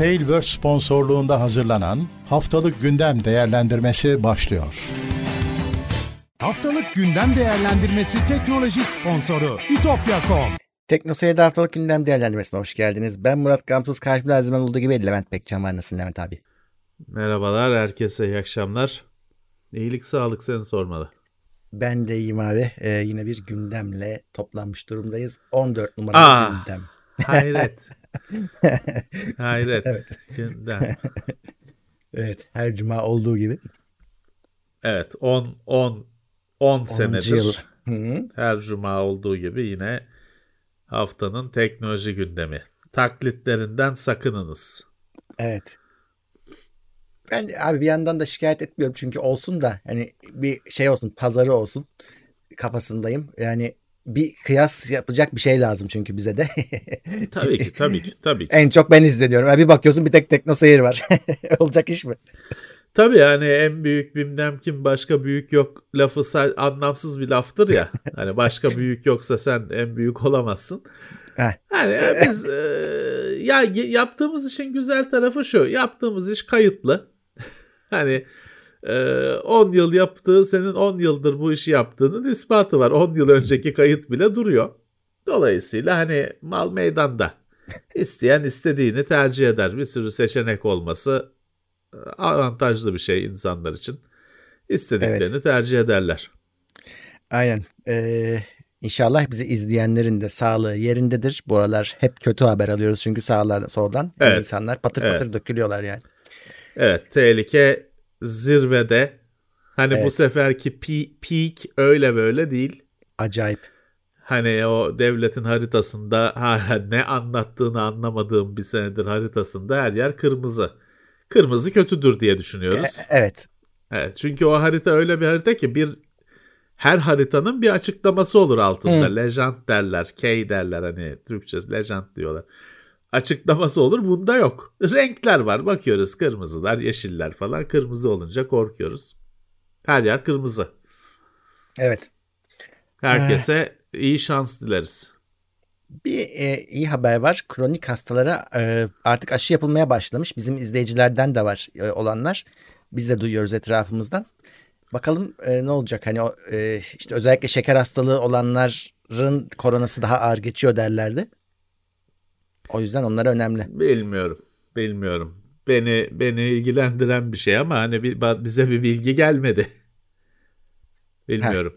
Tailverse sponsorluğunda hazırlanan Haftalık Gündem Değerlendirmesi başlıyor. Haftalık Gündem Değerlendirmesi teknoloji sponsoru itopya.com Teknoseyir'de haftalık gündem değerlendirmesine hoş geldiniz. Ben Murat Gamsız, karşımda her zaman olduğu gibi Levent Pekcan var. Nasılsın Levent abi? Merhabalar, herkese iyi akşamlar. İyilik, sağlık seni sormalı. Ben de iyiyim abi. Ee, yine bir gündemle toplanmış durumdayız. 14 numaralı Aa, gündem. Hayret. hayret. Evet. Gündem. evet, her cuma olduğu gibi. Evet, 10 10 10 senedir. Yıl. Her cuma olduğu gibi yine haftanın teknoloji gündemi. Taklitlerinden sakınınız. Evet. Ben abi bir yandan da şikayet etmiyorum çünkü olsun da hani bir şey olsun pazarı olsun kafasındayım. Yani bir kıyas yapacak bir şey lazım çünkü bize de. tabii ki tabii ki tabii ki. En çok ben izleniyorum. Bir bakıyorsun bir tek tekno seyir var. Olacak iş mi? Tabii yani en büyük bilmem kim başka büyük yok lafı anlamsız bir laftır ya. Hani başka büyük yoksa sen en büyük olamazsın. Yani biz e, ya yaptığımız işin güzel tarafı şu. Yaptığımız iş kayıtlı. hani 10 yıl yaptığı senin 10 yıldır bu işi yaptığının ispatı var. 10 yıl önceki kayıt bile duruyor. Dolayısıyla hani mal meydanda. İsteyen istediğini tercih eder. Bir sürü seçenek olması avantajlı bir şey insanlar için. İstediklerini evet. tercih ederler. Aynen. Ee, İnşallah bizi izleyenlerin de sağlığı yerindedir. Bu aralar hep kötü haber alıyoruz çünkü sağlar soldan evet. insanlar patır evet. patır dökülüyorlar yani. Evet tehlike zirvede. Hani evet. bu seferki peak öyle böyle değil. Acayip. Hani o devletin haritasında hala ne anlattığını anlamadığım bir senedir haritasında her yer kırmızı. Kırmızı kötüdür diye düşünüyoruz. E, evet. Evet çünkü o harita öyle bir harita ki bir her haritanın bir açıklaması olur altında. Hı. Legend derler, K derler hani Türkçe legend diyorlar. Açıklaması olur bunda yok. Renkler var bakıyoruz kırmızılar, yeşiller falan. Kırmızı olunca korkuyoruz. Her yer kırmızı. Evet. Herkese ee, iyi şans dileriz. Bir e, iyi haber var. Kronik hastalara e, artık aşı yapılmaya başlamış. Bizim izleyicilerden de var e, olanlar. Biz de duyuyoruz etrafımızdan. Bakalım e, ne olacak? Hani o, e, işte özellikle şeker hastalığı olanların koronası daha ağır geçiyor derlerdi. O yüzden onlar önemli. Bilmiyorum. Bilmiyorum. Beni beni ilgilendiren bir şey ama hani bir, bize bir bilgi gelmedi. Bilmiyorum.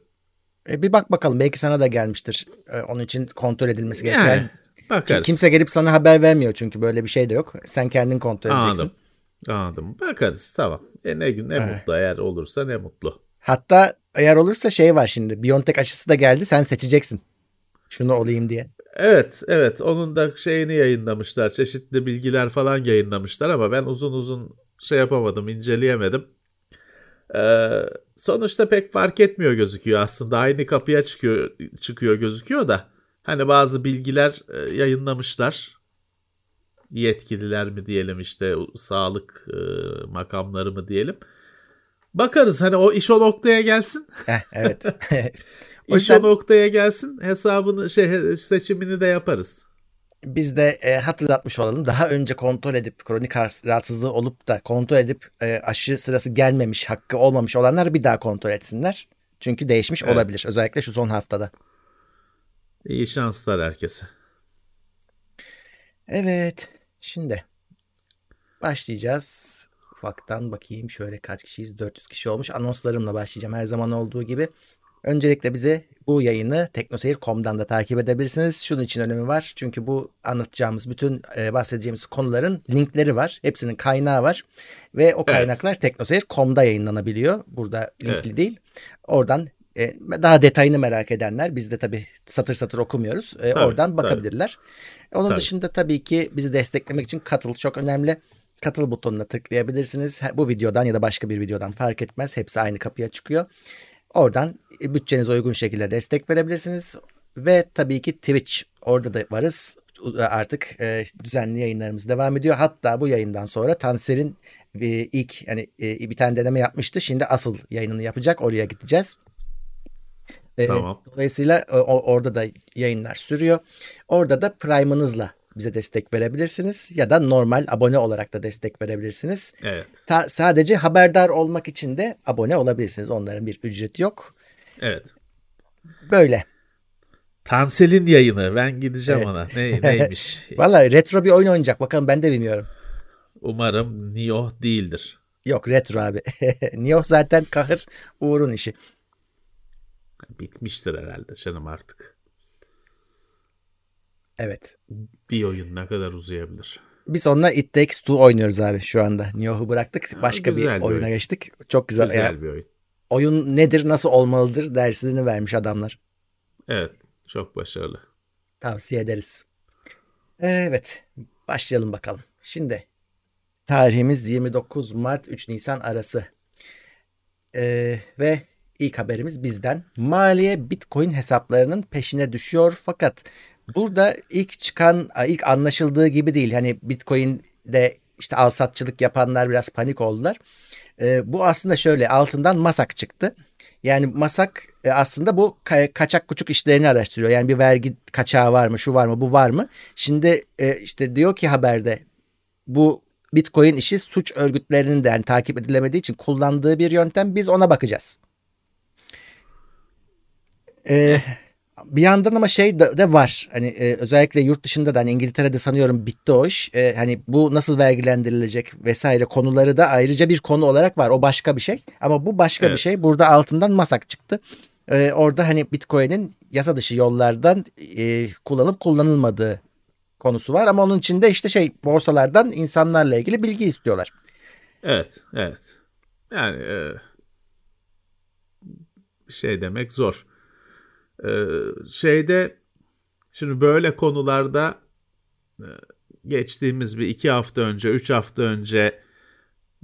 E, bir bak bakalım belki sana da gelmiştir. E, onun için kontrol edilmesi gereken. Yani, bakarız. Kimse gelip sana haber vermiyor çünkü böyle bir şey de yok. Sen kendin kontrol edeceksin. Anladım. Anladım. Bakarız tamam. E ne gün ne evet. mutlu eğer olursa ne mutlu. Hatta eğer olursa şey var şimdi. Biontech aşısı da geldi. Sen seçeceksin. Şunu olayım diye. Evet, evet. Onun da şeyini yayınlamışlar. Çeşitli bilgiler falan yayınlamışlar ama ben uzun uzun şey yapamadım, inceleyemedim. Ee, sonuçta pek fark etmiyor gözüküyor aslında. Aynı kapıya çıkıyor çıkıyor gözüküyor da. Hani bazı bilgiler e, yayınlamışlar yetkililer mi diyelim işte sağlık e, makamları mı diyelim. Bakarız hani o iş o noktaya gelsin. Heh, evet. o o noktaya gelsin hesabını şey seçimini de yaparız. Biz de e, hatırlatmış olalım. Daha önce kontrol edip kronik rahatsızlığı olup da kontrol edip e, aşı sırası gelmemiş, hakkı olmamış olanlar bir daha kontrol etsinler. Çünkü değişmiş evet. olabilir. Özellikle şu son haftada. İyi şanslar herkese. Evet. Şimdi başlayacağız. Ufaktan bakayım şöyle kaç kişiyiz? 400 kişi olmuş. Anonslarımla başlayacağım her zaman olduğu gibi. Öncelikle bize bu yayını teknoseyir.com'dan da takip edebilirsiniz. Şunun için önemi var. Çünkü bu anlatacağımız bütün e, bahsedeceğimiz konuların linkleri var. Hepsinin kaynağı var. Ve o kaynaklar evet. teknoseyir.com'da yayınlanabiliyor. Burada linkli evet. değil. Oradan e, daha detayını merak edenler biz de tabii satır satır okumuyoruz. E, tabii, oradan bakabilirler. Tabii. Onun tabii. dışında tabii ki bizi desteklemek için katıl çok önemli. Katıl butonuna tıklayabilirsiniz. Bu videodan ya da başka bir videodan fark etmez. Hepsi aynı kapıya çıkıyor. Oradan e, bütçenize uygun şekilde destek verebilirsiniz. Ve tabii ki Twitch. Orada da varız. Artık e, düzenli yayınlarımız devam ediyor. Hatta bu yayından sonra Tanser'in e, ilk hani e, bir tane deneme yapmıştı. Şimdi asıl yayınını yapacak. Oraya gideceğiz. Tamam. Dolayısıyla o, orada da yayınlar sürüyor. Orada da Prime'ınızla bize destek verebilirsiniz ya da normal abone olarak da destek verebilirsiniz. Evet. Ta- sadece haberdar olmak için de abone olabilirsiniz. Onların bir ücreti yok. Evet. Böyle. Tansel'in yayını. Ben gideceğim evet. ona. Ne, neymiş? Valla retro bir oyun oynayacak. Bakalım ben de bilmiyorum. Umarım Nioh değildir. Yok retro abi. Nioh zaten kahır Uğur'un işi. Bitmiştir herhalde canım artık. Evet. Bir oyun ne kadar uzayabilir? Biz onunla It Takes Two oynuyoruz abi şu anda. Nioh'u bıraktık. Başka bir, bir oyuna oyun. geçtik. Çok güzel. Güzel yani, bir oyun. Oyun nedir, nasıl olmalıdır dersini vermiş adamlar. Evet. Çok başarılı. Tavsiye ederiz. Evet. Başlayalım bakalım. Şimdi tarihimiz 29 Mart 3 Nisan arası. Ee, ve ilk haberimiz bizden. Maliye Bitcoin hesaplarının peşine düşüyor fakat burada ilk çıkan ilk anlaşıldığı gibi değil. Hani Bitcoin'de işte al satçılık yapanlar biraz panik oldular. Ee, bu aslında şöyle altından masak çıktı. Yani masak e, aslında bu kaçak kuçuk işlerini araştırıyor. Yani bir vergi kaçağı var mı, şu var mı, bu var mı? Şimdi e, işte diyor ki haberde bu Bitcoin işi suç örgütlerinin de yani takip edilemediği için kullandığı bir yöntem. Biz ona bakacağız. Ee, bir yandan ama şey de, de var. Hani e, özellikle yurt dışında da hani İngiltere'de sanıyorum bitti o iş. E, hani bu nasıl vergilendirilecek vesaire konuları da ayrıca bir konu olarak var. O başka bir şey. Ama bu başka evet. bir şey. Burada altından masak çıktı. E, orada hani Bitcoin'in yasa dışı yollardan e, kullanıp kullanılmadığı konusu var ama onun içinde işte şey borsalardan insanlarla ilgili bilgi istiyorlar. Evet, evet. Yani e, şey demek zor. Ee, şeyde şimdi böyle konularda e, geçtiğimiz bir iki hafta önce, üç hafta önce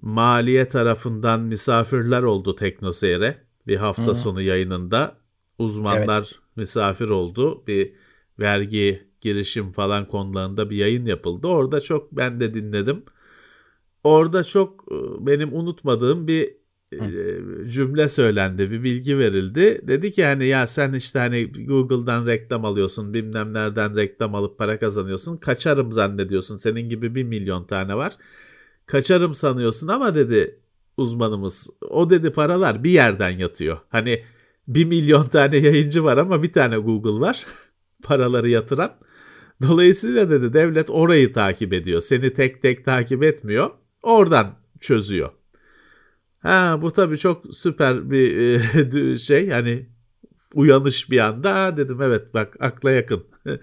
maliye tarafından misafirler oldu Teknoseyre bir hafta Hı-hı. sonu yayınında. Uzmanlar evet. misafir oldu. Bir vergi, girişim falan konularında bir yayın yapıldı. Orada çok ben de dinledim. Orada çok e, benim unutmadığım bir cümle söylendi, bir bilgi verildi. Dedi ki hani ya sen işte hani Google'dan reklam alıyorsun, bilmem nereden reklam alıp para kazanıyorsun. Kaçarım zannediyorsun. Senin gibi bir milyon tane var. Kaçarım sanıyorsun ama dedi uzmanımız. O dedi paralar bir yerden yatıyor. Hani bir milyon tane yayıncı var ama bir tane Google var. paraları yatıran. Dolayısıyla dedi devlet orayı takip ediyor. Seni tek tek takip etmiyor. Oradan çözüyor. Ha bu tabii çok süper bir e, şey yani uyanış bir anda dedim evet bak akla yakın.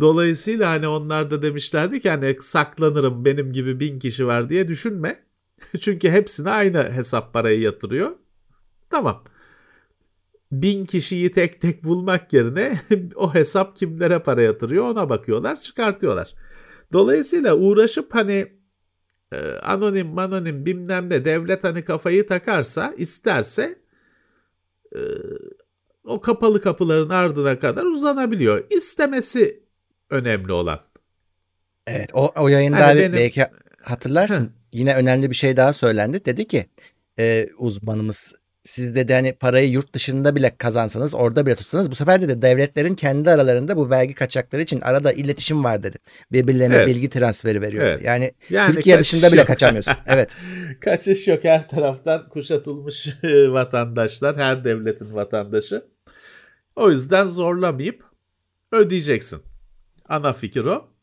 Dolayısıyla hani onlar da demişlerdi ki hani saklanırım benim gibi bin kişi var diye düşünme. Çünkü hepsine aynı hesap parayı yatırıyor. Tamam. Bin kişiyi tek tek bulmak yerine o hesap kimlere para yatırıyor ona bakıyorlar çıkartıyorlar. Dolayısıyla uğraşıp hani e, anonim anonim bilmem ne devlet hani kafayı takarsa isterse e, o kapalı kapıların ardına kadar uzanabiliyor. İstemesi önemli olan. Evet o, o yayında hani benim... belki hatırlarsın Heh. yine önemli bir şey daha söylendi. Dedi ki e, uzmanımız siz de hani parayı yurt dışında bile kazansanız orada bile tutsanız bu sefer de devletlerin kendi aralarında bu vergi kaçakları için arada iletişim var dedi. Birbirlerine evet. bilgi transferi veriyor. Evet. Yani, yani Türkiye dışında bile kaçamıyorsun. evet. Kaçış yok her taraftan kuşatılmış e, vatandaşlar her devletin vatandaşı. O yüzden zorlamayıp ödeyeceksin. Ana fikir o.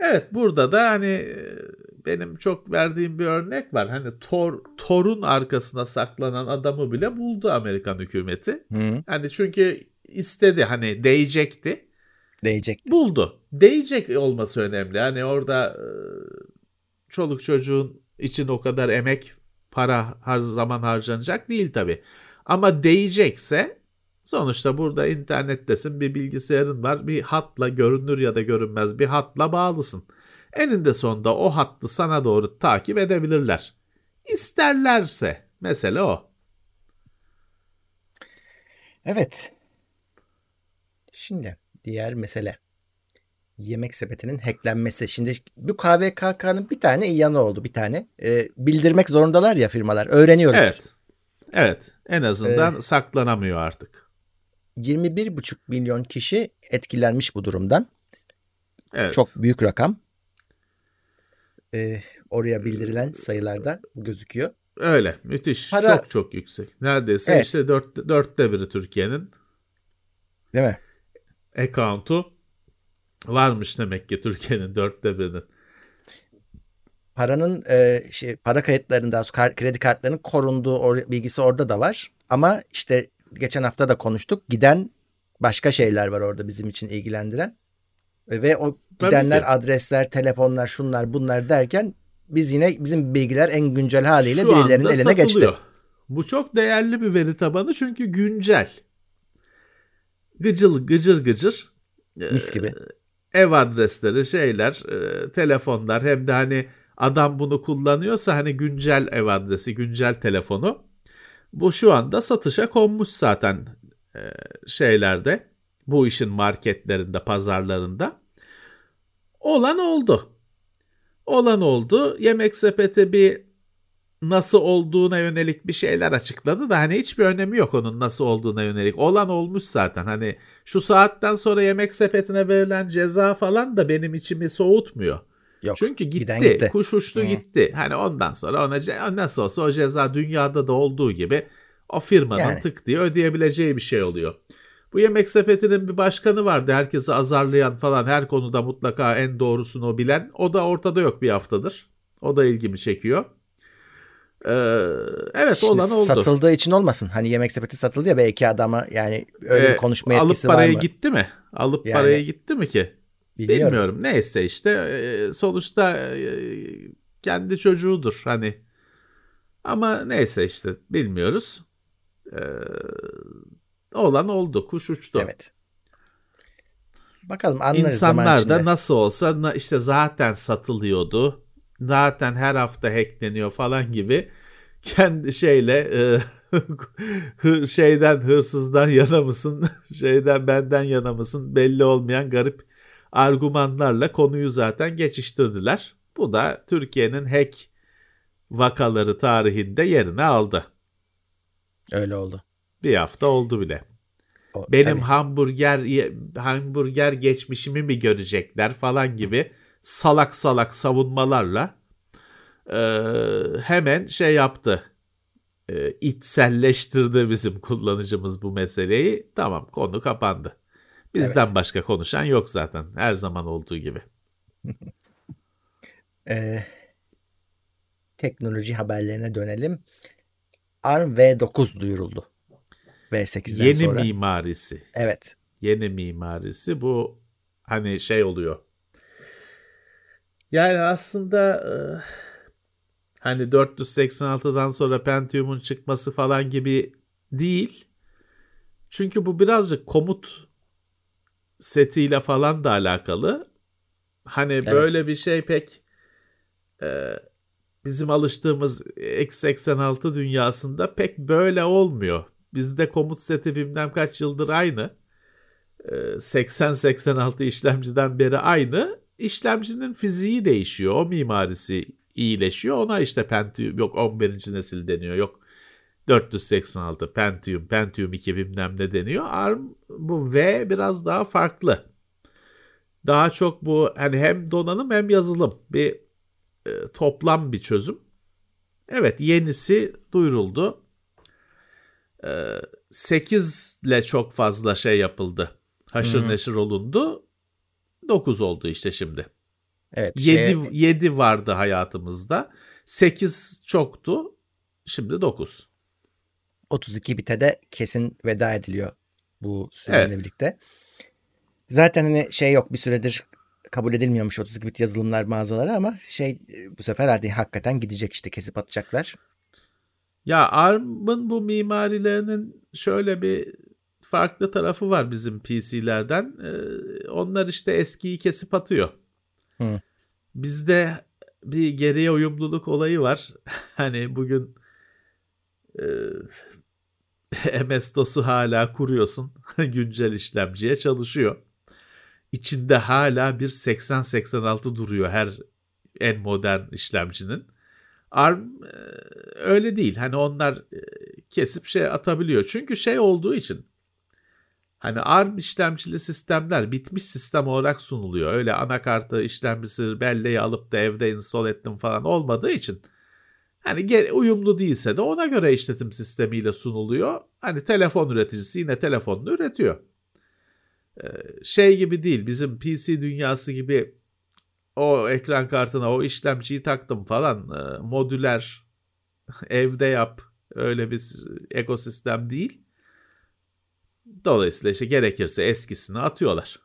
Evet burada da hani e, benim çok verdiğim bir örnek var. Hani Tor Tor'un arkasına saklanan adamı bile buldu Amerikan hükümeti. Hı. Hani çünkü istedi hani değecekti. Değecek. Buldu. Değecek olması önemli. Hani orada e, çoluk çocuğun için o kadar emek, para her zaman harcanacak değil tabi. Ama değecekse sonuçta burada internettesin bir bilgisayarın var bir hatla görünür ya da görünmez bir hatla bağlısın. Eninde sonunda o hattı sana doğru takip edebilirler. İsterlerse mesele o. Evet. Şimdi diğer mesele. Yemek sepetinin hacklenmesi. Şimdi bu KVKK'nın bir tane iyi yanı oldu bir tane. Ee, bildirmek zorundalar ya firmalar. Öğreniyoruz. Evet. Evet. En azından ee, saklanamıyor artık. 21,5 milyon kişi etkilenmiş bu durumdan. Evet. Çok büyük rakam. Ee, oraya bildirilen sayılarda gözüküyor. Öyle müthiş Para... çok çok yüksek. Neredeyse evet. işte dört, dörtte biri Türkiye'nin. Değil mi? Account'u varmış demek ki Türkiye'nin dörtte birinin. Paranın e, şey para kayıtlarında kredi kartlarının korunduğu or, bilgisi orada da var. Ama işte geçen hafta da konuştuk. Giden başka şeyler var orada bizim için ilgilendiren. Ve o gidenler adresler, telefonlar, şunlar bunlar derken biz yine bizim bilgiler en güncel haliyle Şu birilerinin eline satılıyor. geçti. Bu çok değerli bir veri tabanı çünkü güncel. Gıcıl gıcır gıcır. Mis gibi. E, ev adresleri, şeyler, e, telefonlar hem de hani adam bunu kullanıyorsa hani güncel ev adresi, güncel telefonu. Bu şu anda satışa konmuş zaten e, şeylerde. Bu işin marketlerinde, pazarlarında. Olan oldu. Olan oldu. Yemek sepeti bir nasıl olduğuna yönelik bir şeyler açıkladı da hani hiçbir önemi yok onun nasıl olduğuna yönelik. Olan olmuş zaten. Hani şu saatten sonra yemek sepetine verilen ceza falan da benim içimi soğutmuyor. Yok, Çünkü gitti, gitti. kuş uçtu Hı. gitti. Hani ondan sonra ona nasıl olsa o ceza dünyada da olduğu gibi o firmanın yani. tık diye ödeyebileceği bir şey oluyor. Bu yemek sepetinin bir başkanı vardı herkesi azarlayan falan her konuda mutlaka en doğrusunu o bilen. O da ortada yok bir haftadır. O da ilgimi çekiyor. Ee, evet Şimdi olan oldu. Satıldığı için olmasın. Hani yemek sepeti satıldı ya belki adama yani öyle ee, bir konuşma etkisi var mı? Alıp parayı gitti mi? Alıp yani, parayı gitti mi ki? Bilmiyorum. bilmiyorum. Neyse işte sonuçta kendi çocuğudur hani. Ama neyse işte bilmiyoruz. Ee, olan oldu. Kuş uçtu. Evet. Bakalım anlarız İnsanlar da nasıl olsa işte zaten satılıyordu. Zaten her hafta hackleniyor falan gibi kendi şeyle e, şeyden hırsızdan yana mısın şeyden benden yana mısın belli olmayan garip argümanlarla konuyu zaten geçiştirdiler. Bu da Türkiye'nin hack vakaları tarihinde yerini aldı. Öyle oldu. Bir hafta oldu bile. O, Benim tabii. hamburger hamburger geçmişimi mi görecekler falan gibi salak salak savunmalarla e, hemen şey yaptı. E, içselleştirdi bizim kullanıcımız bu meseleyi. Tamam konu kapandı. Bizden evet. başka konuşan yok zaten. Her zaman olduğu gibi. ee, teknoloji haberlerine dönelim. ARM V9 duyuruldu. V8'den Yeni sonra. Yeni mimarisi. Evet. Yeni mimarisi bu hani şey oluyor. Yani aslında e, hani 486'dan sonra Pentium'un çıkması falan gibi değil. Çünkü bu birazcık komut setiyle falan da alakalı. Hani evet. böyle bir şey pek e, bizim alıştığımız x86 dünyasında pek böyle olmuyor. Bizde komut seti bilmem kaç yıldır aynı. 80-86 e, işlemciden beri aynı. İşlemcinin fiziği değişiyor. O mimarisi iyileşiyor. Ona işte Pentium yok 11. nesil deniyor. Yok 486 Pentium, Pentium 2 bilmem ne deniyor. ARM bu V biraz daha farklı. Daha çok bu hani hem donanım hem yazılım bir e, toplam bir çözüm. Evet yenisi duyuruldu. E, 8 ile çok fazla şey yapıldı. Haşır hmm. neşir olundu. 9 oldu işte şimdi. Evet. 7, şey... 7 vardı hayatımızda. 8 çoktu. Şimdi 9. 32 bite de kesin veda ediliyor bu süreyle evet. birlikte. Zaten hani şey yok bir süredir kabul edilmiyormuş 32 bit yazılımlar mağazaları ama şey bu sefer hadi hakikaten gidecek işte kesip atacaklar. Ya ARM'ın bu mimarilerinin şöyle bir farklı tarafı var bizim PC'lerden. Ee, onlar işte eskiyi kesip atıyor. Hı. Bizde bir geriye uyumluluk olayı var. hani bugün e, MS-DOS'u hala kuruyorsun. Güncel işlemciye çalışıyor. İçinde hala bir 80-86 duruyor her en modern işlemcinin. ARM e, öyle değil. Hani onlar e, kesip şey atabiliyor. Çünkü şey olduğu için Hani ARM işlemcili sistemler bitmiş sistem olarak sunuluyor. Öyle anakartı işlemcisi belleği alıp da evde install ettim falan olmadığı için hani uyumlu değilse de ona göre işletim sistemiyle sunuluyor. Hani telefon üreticisi yine telefonunu üretiyor. Ee, şey gibi değil bizim PC dünyası gibi o ekran kartına o işlemciyi taktım falan e, modüler evde yap öyle bir ekosistem değil. Dolayısıyla işte gerekirse eskisini atıyorlar.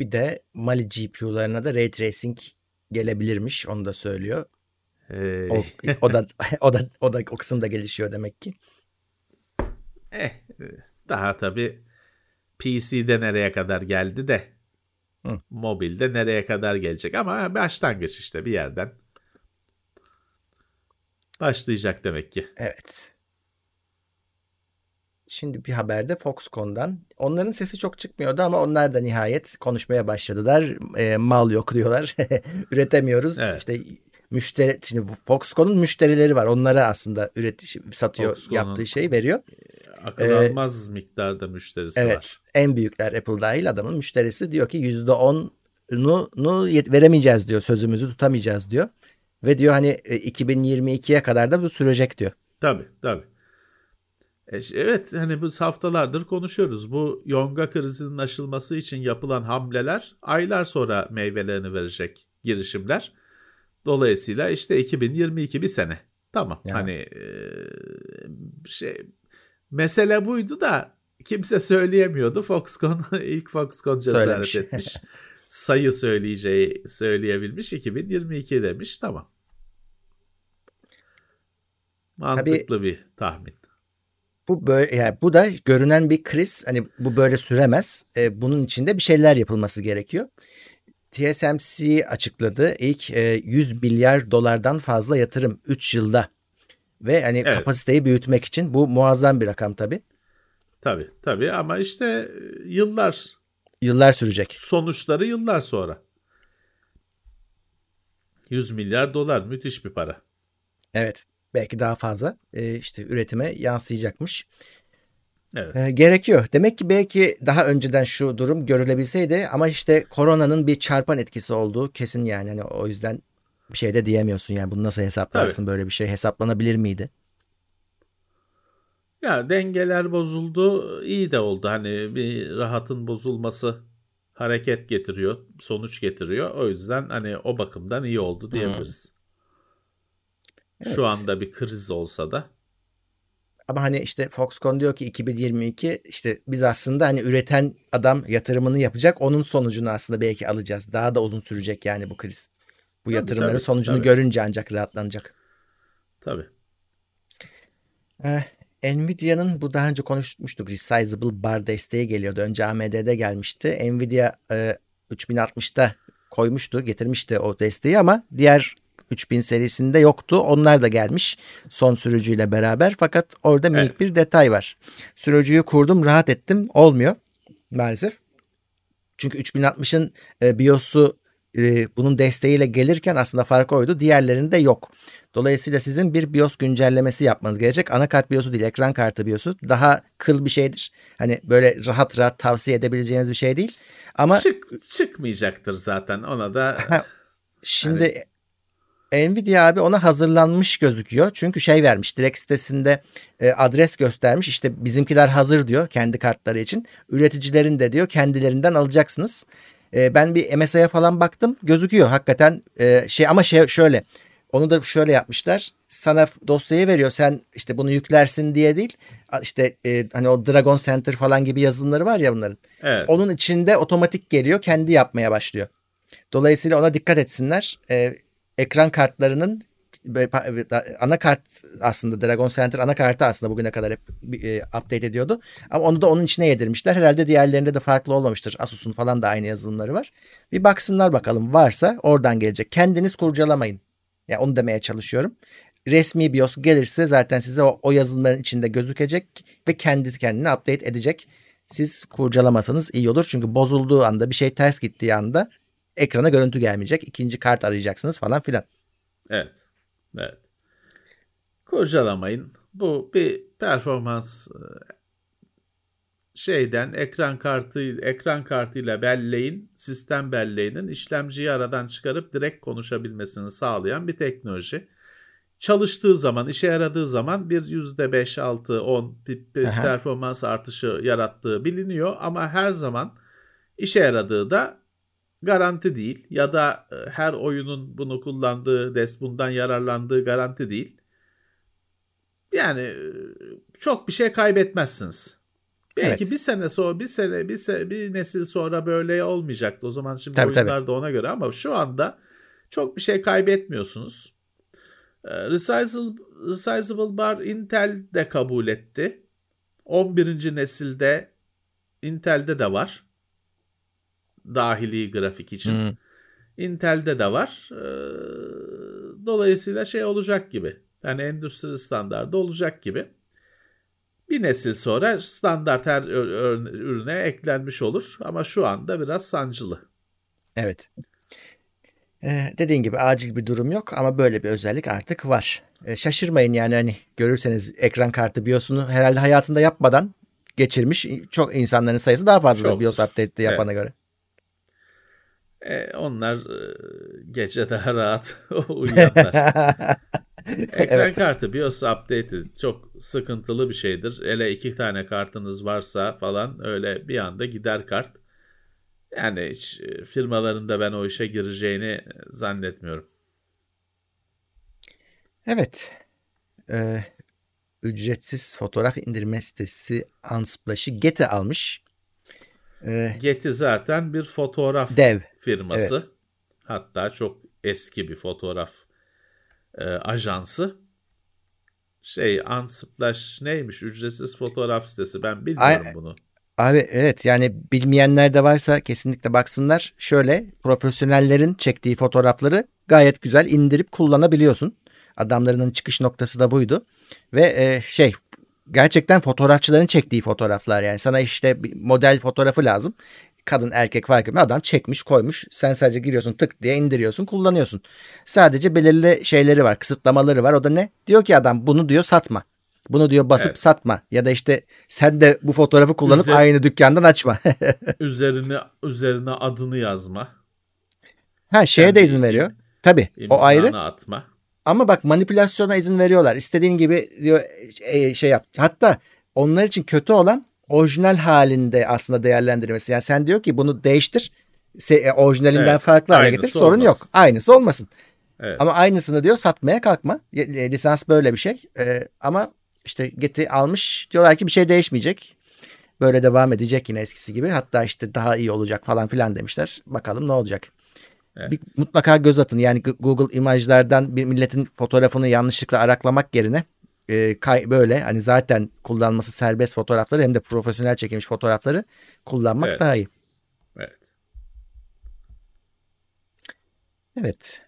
Bir de Mali GPU'larına da Ray Tracing gelebilirmiş onu da söylüyor. Hey. O, o da o da o da o kısım da gelişiyor demek ki. Eh, daha tabii PC'de nereye kadar geldi de Hı. mobilde nereye kadar gelecek ama başlangıç işte bir yerden başlayacak demek ki. Evet. Şimdi bir haberde Foxconn'dan. Onların sesi çok çıkmıyordu ama onlar da nihayet konuşmaya başladılar. E, mal yok diyorlar. Üretemiyoruz. Evet. İşte müşteri şimdi Foxconn'un müşterileri var. Onlara aslında üretici satıyor Foxconn'un yaptığı şeyi veriyor. Akıl ee, almaz miktarda müşterisi evet, var. En büyükler Apple dahil adamın müşterisi diyor ki %10'unu veremeyeceğiz diyor. Sözümüzü tutamayacağız diyor. Ve diyor hani 2022'ye kadar da bu sürecek diyor. Tabii tabii. E, evet hani bu haftalardır konuşuyoruz. Bu yonga krizinin aşılması için yapılan hamleler aylar sonra meyvelerini verecek girişimler. Dolayısıyla işte 2022 bir sene. Tamam ya. hani e, şey mesele buydu da kimse söyleyemiyordu. Foxconn ilk Foxconn cesaret Söylemiş. etmiş. Sayı söyleyeceği söyleyebilmiş 2022 demiş tamam. Mantıklı Tabii, bir tahmin. Bu böyle yani bu da görünen bir kriz. Hani bu böyle süremez. Ee, bunun içinde bir şeyler yapılması gerekiyor. TSMC açıkladı. İlk e, 100 milyar dolardan fazla yatırım 3 yılda. Ve hani evet. kapasiteyi büyütmek için bu muazzam bir rakam tabii. Tabii tabii ama işte e, yıllar yıllar sürecek. Sonuçları yıllar sonra. 100 milyar dolar müthiş bir para. Evet belki daha fazla e, işte üretime yansıyacakmış. Evet. E, gerekiyor. Demek ki belki daha önceden şu durum görülebilseydi ama işte koronanın bir çarpan etkisi olduğu kesin yani. Hani o yüzden bir şey de diyemiyorsun yani bunu nasıl hesaplarsın Tabii. böyle bir şey hesaplanabilir miydi? Ya dengeler bozuldu iyi de oldu hani bir rahatın bozulması hareket getiriyor sonuç getiriyor o yüzden hani o bakımdan iyi oldu diyebiliriz. Evet. Şu anda bir kriz olsa da. Ama hani işte Foxconn diyor ki 2022 işte biz aslında hani üreten adam yatırımını yapacak. Onun sonucunu aslında belki alacağız. Daha da uzun sürecek yani bu kriz. Bu tabii, yatırımların tabii, sonucunu tabii. görünce ancak rahatlanacak. Tabii. Ee, Nvidia'nın bu daha önce konuşmuştuk. Resizable bar desteği geliyordu. Önce AMD'de gelmişti. Nvidia e, 3060'da koymuştu, getirmişti o desteği ama diğer 3000 serisinde yoktu. Onlar da gelmiş son sürücüyle beraber. Fakat orada minik evet. bir detay var. Sürücüyü kurdum, rahat ettim. Olmuyor maalesef. Çünkü 3060'ın e, BIOS'u e, bunun desteğiyle gelirken aslında fark oydu. Diğerlerinde yok. Dolayısıyla sizin bir BIOS güncellemesi yapmanız gerekecek. Anakart BIOS'u değil, ekran kartı BIOS'u daha kıl bir şeydir. Hani böyle rahat rahat tavsiye edebileceğiniz bir şey değil. Ama Çık, çıkmayacaktır zaten ona da. Şimdi hani... Nvidia abi ona hazırlanmış gözüküyor. Çünkü şey vermiş direkt sitesinde e, adres göstermiş. İşte bizimkiler hazır diyor kendi kartları için. Üreticilerin de diyor kendilerinden alacaksınız. E, ben bir MSI'ye falan baktım gözüküyor hakikaten e, şey ama şey şöyle onu da şöyle yapmışlar. Sana dosyayı veriyor. Sen işte bunu yüklersin diye değil. İşte e, hani o Dragon Center falan gibi yazılımları var ya bunların. Evet. Onun içinde otomatik geliyor. Kendi yapmaya başlıyor. Dolayısıyla ona dikkat etsinler. E, ekran kartlarının anakart aslında Dragon Center anakartı aslında bugüne kadar hep e, update ediyordu. Ama onu da onun içine yedirmişler. Herhalde diğerlerinde de farklı olmamıştır. Asus'un falan da aynı yazılımları var. Bir baksınlar bakalım varsa oradan gelecek. Kendiniz kurcalamayın. Yani onu demeye çalışıyorum. Resmi BIOS gelirse zaten size o, o yazılımların içinde gözükecek ve kendisi kendini update edecek. Siz kurcalamasanız iyi olur. Çünkü bozulduğu anda bir şey ters gittiği anda ekrana görüntü gelmeyecek. İkinci kart arayacaksınız falan filan. Evet. Evet. Kurcalamayın. Bu bir performans e, şeyden ekran kartı ekran kartıyla belleğin sistem belleğinin işlemciyi aradan çıkarıp direkt konuşabilmesini sağlayan bir teknoloji. Çalıştığı zaman, işe yaradığı zaman bir %5, 6, 10 performans artışı yarattığı biliniyor ama her zaman işe yaradığı da garanti değil ya da e, her oyunun bunu kullandığı, des bundan yararlandığı garanti değil. Yani e, çok bir şey kaybetmezsiniz. Belki evet. bir sene sonra bir sene bir sene, bir nesil sonra böyle olmayacaktı. O zaman şimdi tabii, oyunlar tabii. da ona göre ama şu anda çok bir şey kaybetmiyorsunuz. Resizable, Resizable Bar Intel de kabul etti. 11. nesilde Intel'de de var. Dahili grafik için. Hmm. Intel'de de var. Ee, dolayısıyla şey olacak gibi. Yani endüstri standardı olacak gibi bir nesil sonra standart her ürüne eklenmiş olur ama şu anda biraz sancılı. Evet. Ee, dediğin gibi acil bir durum yok ama böyle bir özellik artık var. Ee, şaşırmayın yani hani görürseniz ekran kartı BIOS'unu herhalde hayatında yapmadan geçirmiş çok insanların sayısı daha fazla Çok. BIOS update'de yapana evet. göre. E, onlar e, gece daha rahat uyuyanlar. Ekran evet. kartı BIOS update'i çok sıkıntılı bir şeydir. Hele iki tane kartınız varsa falan öyle bir anda gider kart. Yani hiç e, firmalarında ben o işe gireceğini zannetmiyorum. Evet. Ee, ücretsiz fotoğraf indirme sitesi Unsplash'ı Getty almış. Ee, Getty zaten bir fotoğraf dev firması. Evet. Hatta çok eski bir fotoğraf e, ajansı. Şey Unsplash neymiş? Ücretsiz fotoğraf sitesi. Ben bilmiyorum Ay, bunu. Abi evet yani bilmeyenler de varsa kesinlikle baksınlar. Şöyle profesyonellerin çektiği fotoğrafları gayet güzel indirip kullanabiliyorsun. Adamlarının çıkış noktası da buydu. Ve e, şey gerçekten fotoğrafçıların çektiği fotoğraflar yani sana işte model fotoğrafı lazım kadın erkek fark etmiyor. Adam çekmiş koymuş. Sen sadece giriyorsun tık diye indiriyorsun kullanıyorsun. Sadece belirli şeyleri var kısıtlamaları var. O da ne? Diyor ki adam bunu diyor satma. Bunu diyor basıp evet. satma ya da işte sen de bu fotoğrafı kullanıp Üzer, aynı dükkandan açma. üzerine üzerine adını yazma. Ha şeye Kendi de izin veriyor. Tabii o ayrı. atma. Ama bak manipülasyona izin veriyorlar. İstediğin gibi diyor e, şey yap. Hatta onlar için kötü olan orijinal halinde aslında değerlendirmesi. Yani sen diyor ki bunu değiştir. Se, orijinalinden evet, farklı hale getir. Sorun yok. Aynısı olmasın. Evet. Ama aynısını diyor satmaya kalkma. Lisans böyle bir şey. Ee, ama işte Getty almış. Diyorlar ki bir şey değişmeyecek. Böyle devam edecek yine eskisi gibi. Hatta işte daha iyi olacak falan filan demişler. Bakalım ne olacak. Evet. Bir, mutlaka göz atın. Yani Google imajlardan bir milletin fotoğrafını yanlışlıkla araklamak yerine e, kay, böyle hani zaten kullanması serbest fotoğrafları hem de profesyonel çekilmiş fotoğrafları kullanmak evet. daha iyi. Evet. Evet.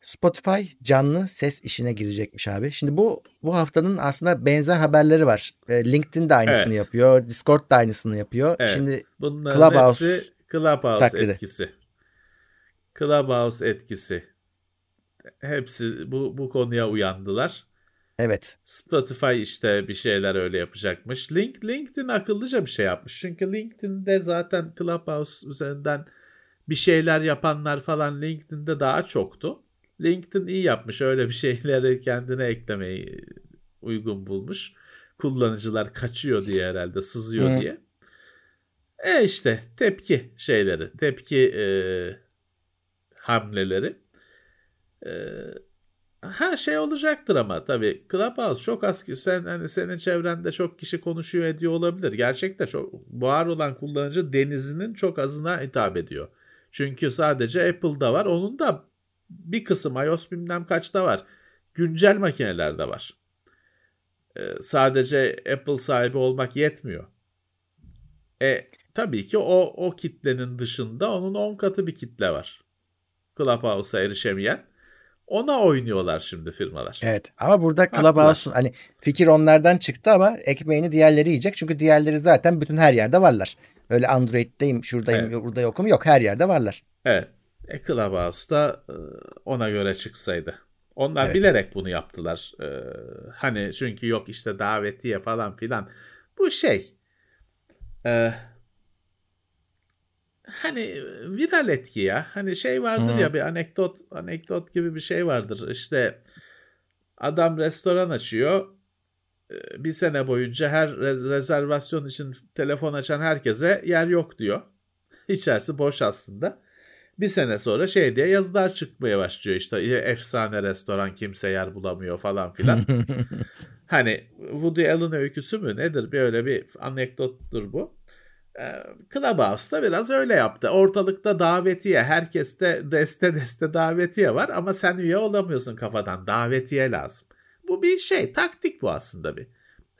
Spotify canlı ses işine girecekmiş abi. Şimdi bu bu haftanın aslında benzer haberleri var. E, LinkedIn de aynısını evet. yapıyor. Discord da aynısını yapıyor. Evet. Şimdi Bunların Clubhouse hepsi Clubhouse taklidi. etkisi. Clubhouse etkisi hepsi bu, bu konuya uyandılar. Evet. Spotify işte bir şeyler öyle yapacakmış. Link, LinkedIn akıllıca bir şey yapmış. Çünkü LinkedIn'de zaten Clubhouse üzerinden bir şeyler yapanlar falan LinkedIn'de daha çoktu. LinkedIn iyi yapmış. Öyle bir şeyleri kendine eklemeyi uygun bulmuş. Kullanıcılar kaçıyor diye herhalde sızıyor Hı. diye. E işte tepki şeyleri, tepki e, hamleleri. Ee, her şey olacaktır ama tabii Clubhouse çok az ki sen hani senin çevrende çok kişi konuşuyor ediyor olabilir. Gerçekte çok var olan kullanıcı denizinin çok azına hitap ediyor. Çünkü sadece Apple'da var. Onun da bir kısım iOS bilmem kaçta var. Güncel makinelerde var. Ee, sadece Apple sahibi olmak yetmiyor. E tabii ki o o kitlenin dışında onun 10 katı bir kitle var. Clubhouse'a erişemeyen. Ona oynuyorlar şimdi firmalar. Evet ama burada Clubhouse'un hani fikir onlardan çıktı ama ekmeğini diğerleri yiyecek. Çünkü diğerleri zaten bütün her yerde varlar. Öyle Android'deyim, şuradayım, evet. burada yokum yok. Her yerde varlar. Evet. E Clubhouse'da e, ona göre çıksaydı. Onlar evet. bilerek bunu yaptılar. Ee, hani çünkü yok işte davetiye falan filan. Bu şey e, hani viral etki ya. Hani şey vardır Hı. ya bir anekdot anekdot gibi bir şey vardır. İşte adam restoran açıyor. Ee, bir sene boyunca her rezervasyon için telefon açan herkese yer yok diyor. İçerisi boş aslında. Bir sene sonra şey diye yazılar çıkmaya başlıyor işte efsane restoran kimse yer bulamıyor falan filan. hani Woody Allen öyküsü mü nedir? Böyle bir anekdottur bu. Ee, Clubhouse'da biraz öyle yaptı. Ortalıkta davetiye, herkeste deste deste davetiye var ama sen üye olamıyorsun kafadan. Davetiye lazım. Bu bir şey, taktik bu aslında bir.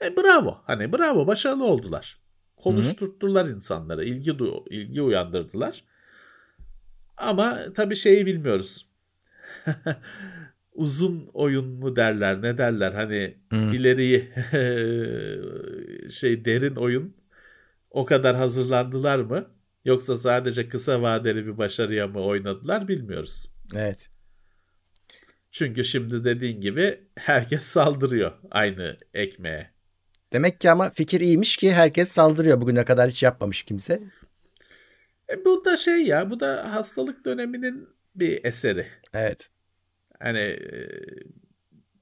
E, bravo. Hani bravo, başarılı oldular. Konuşturttular Hı-hı. insanlara, ilgi ilgi uyandırdılar. Ama tabii şeyi bilmiyoruz. Uzun oyun mu derler, ne derler? Hani hmm. ileriyi şey derin oyun o kadar hazırlandılar mı? Yoksa sadece kısa vadeli bir başarıya mı oynadılar bilmiyoruz. Evet. Çünkü şimdi dediğin gibi herkes saldırıyor aynı ekmeğe. Demek ki ama fikir iyiymiş ki herkes saldırıyor bugüne kadar hiç yapmamış kimse. E, bu da şey ya bu da hastalık döneminin bir eseri. Evet. Hani e,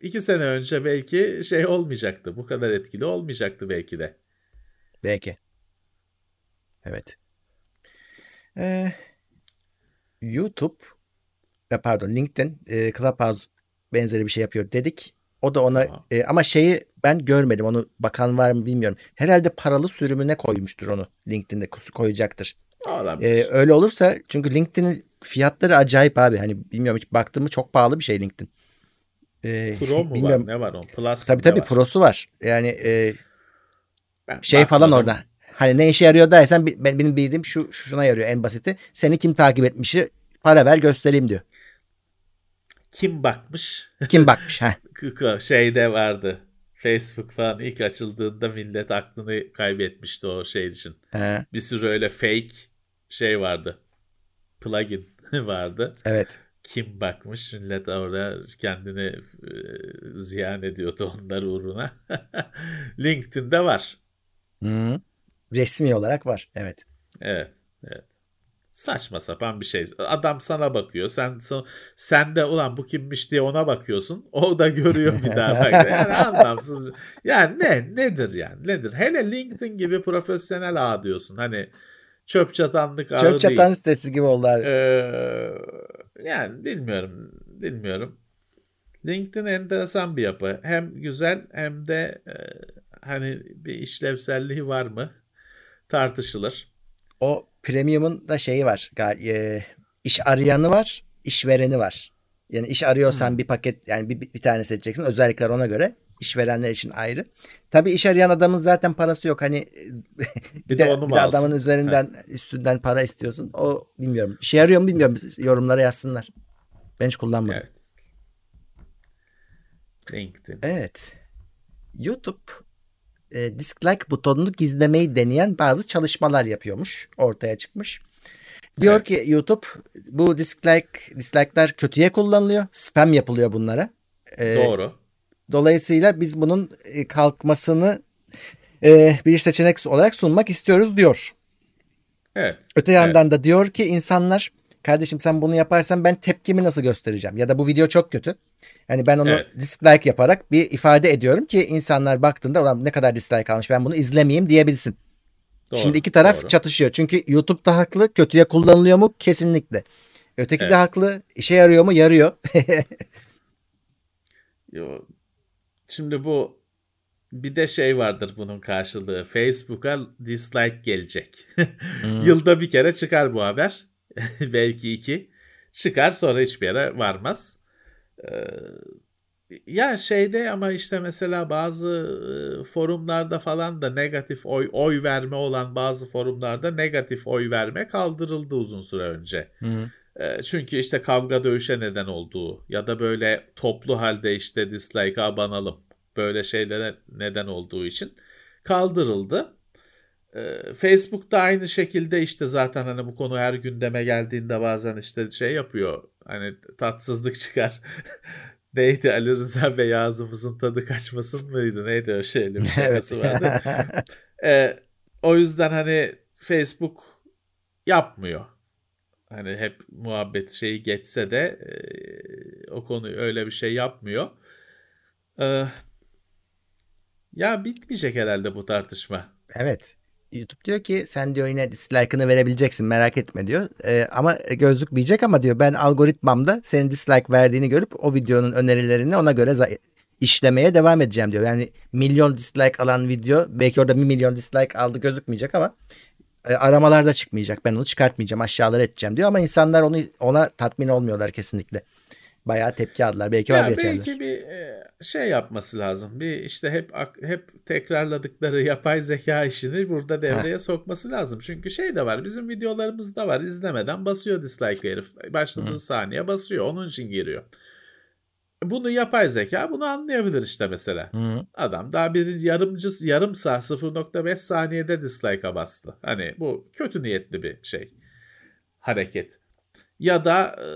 iki sene önce belki şey olmayacaktı. Bu kadar etkili olmayacaktı belki de. Belki. Evet. Ee, YouTube pardon LinkedIn e, Clubhouse benzeri bir şey yapıyor dedik. O da ona e, ama şeyi ben görmedim onu bakan var mı bilmiyorum. Herhalde paralı sürümüne koymuştur onu LinkedIn'de koyacaktır. Ee, öyle olursa çünkü LinkedIn'in fiyatları acayip abi. Hani bilmiyorum hiç baktım mı çok pahalı bir şey LinkedIn. Ee, Pro mu bilmiyorum. var? Ne var onun? Plus tabii tabii var? Pro'su var. Yani e, ben şey falan orada. Hani ne işe yarıyor dersen ben, benim bildiğim şu şuna yarıyor en basiti. Seni kim takip etmişi para ver göstereyim diyor. Kim bakmış? Kim bakmış? ha? Şeyde vardı. Facebook falan ilk açıldığında millet aklını kaybetmişti o şey için. He. Bir sürü öyle fake şey vardı. Plugin vardı. Evet. Kim bakmış millet orada kendini e, ziyan ediyordu onlar uğruna. LinkedIn'de var. Hı. Resmi olarak var. Evet. Evet. Evet. Saçma sapan bir şey. Adam sana bakıyor. Sen sen de ulan bu kimmiş diye ona bakıyorsun. O da görüyor bir daha. Bak. Yani anlamsız. Yani ne nedir yani? Nedir? Hele LinkedIn gibi profesyonel ağ diyorsun. Hani çöp çatanlık ağı Çöp çatan değil. sitesi gibi oldu abi. Ee, yani bilmiyorum. Bilmiyorum. LinkedIn enteresan bir yapı. Hem güzel hem de e, hani bir işlevselliği var mı? Tartışılır. O premium'un da şeyi var. E, iş arayanı var, işvereni var. Yani iş arıyorsan hmm. bir paket yani bir, bir tane seçeceksin. Özellikler ona göre. işverenler için ayrı. Tabii iş arayan adamın zaten parası yok. Hani bir, bir de, de, bir de adamın üzerinden ha. üstünden para istiyorsun. O bilmiyorum. İşe yarıyor mu bilmiyorum. Yorumlara yazsınlar. Ben hiç kullanmadım. Evet. LinkedIn. Evet. YouTube e, dislike butonunu gizlemeyi deneyen bazı çalışmalar yapıyormuş. Ortaya çıkmış. Diyor evet. ki YouTube bu dislike dislike'lar kötüye kullanılıyor. Spam yapılıyor bunlara. E, Doğru. Dolayısıyla biz bunun e, kalkmasını e, bir seçenek olarak sunmak istiyoruz diyor. Evet. Öte yandan evet. da diyor ki insanlar kardeşim sen bunu yaparsan ben tepkimi nasıl göstereceğim? Ya da bu video çok kötü. Yani ben onu evet. dislike yaparak bir ifade ediyorum ki insanlar baktığında ulan ne kadar dislike almış ben bunu izlemeyeyim diyebilsin. Doğru, Şimdi iki taraf doğru. çatışıyor. Çünkü YouTube da haklı. Kötüye kullanılıyor mu? Kesinlikle. Öteki evet. de haklı. İşe yarıyor mu? Yarıyor. Yo, şimdi bu bir de şey vardır bunun karşılığı. Facebook'a dislike gelecek. hmm. Yılda bir kere çıkar bu haber. Belki iki. Çıkar sonra hiçbir yere varmaz. Ee, ya şeyde ama işte mesela bazı e, forumlarda falan da negatif oy oy verme olan bazı forumlarda negatif oy verme kaldırıldı uzun süre önce. Hı. Ee, çünkü işte kavga dövüşe neden olduğu ya da böyle toplu halde işte dislike'a abanalım böyle şeylere neden olduğu için kaldırıldı. Ee, Facebook da aynı şekilde işte zaten hani bu konu her gündeme geldiğinde bazen işte şey yapıyor. Hani tatsızlık çıkar. neydi Ali Rıza Bey ağzımızın tadı kaçmasın mıydı? Neydi o şeyli bir şakası vardı. ee, o yüzden hani Facebook yapmıyor. Hani hep muhabbet şeyi geçse de e, o konuyu öyle bir şey yapmıyor. Ee, ya bitmeyecek herhalde bu tartışma. Evet. YouTube diyor ki sen diyor yine dislike'ını verebileceksin merak etme diyor. Ee, ama gözükmeyecek ama diyor ben algoritmamda senin dislike verdiğini görüp o videonun önerilerini ona göre işlemeye devam edeceğim diyor. Yani milyon dislike alan video belki orada bir milyon dislike aldı gözükmeyecek ama e, aramalarda çıkmayacak. Ben onu çıkartmayacağım aşağılara edeceğim diyor ama insanlar onu ona tatmin olmuyorlar kesinlikle bayağı tepki aldılar. Belki ya vazgeçerler. Belki bir e, şey yapması lazım. Bir işte hep hep tekrarladıkları yapay zeka işini burada devreye ha. sokması lazım. Çünkü şey de var. Bizim videolarımızda var. izlemeden basıyor dislike herif. Başladığı Hı. saniye basıyor. Onun için giriyor. Bunu yapay zeka bunu anlayabilir işte mesela. Hı. Adam daha bir yarımcı yarım saat 0.5 saniyede dislike'a bastı. Hani bu kötü niyetli bir şey. Hareket. Ya da e,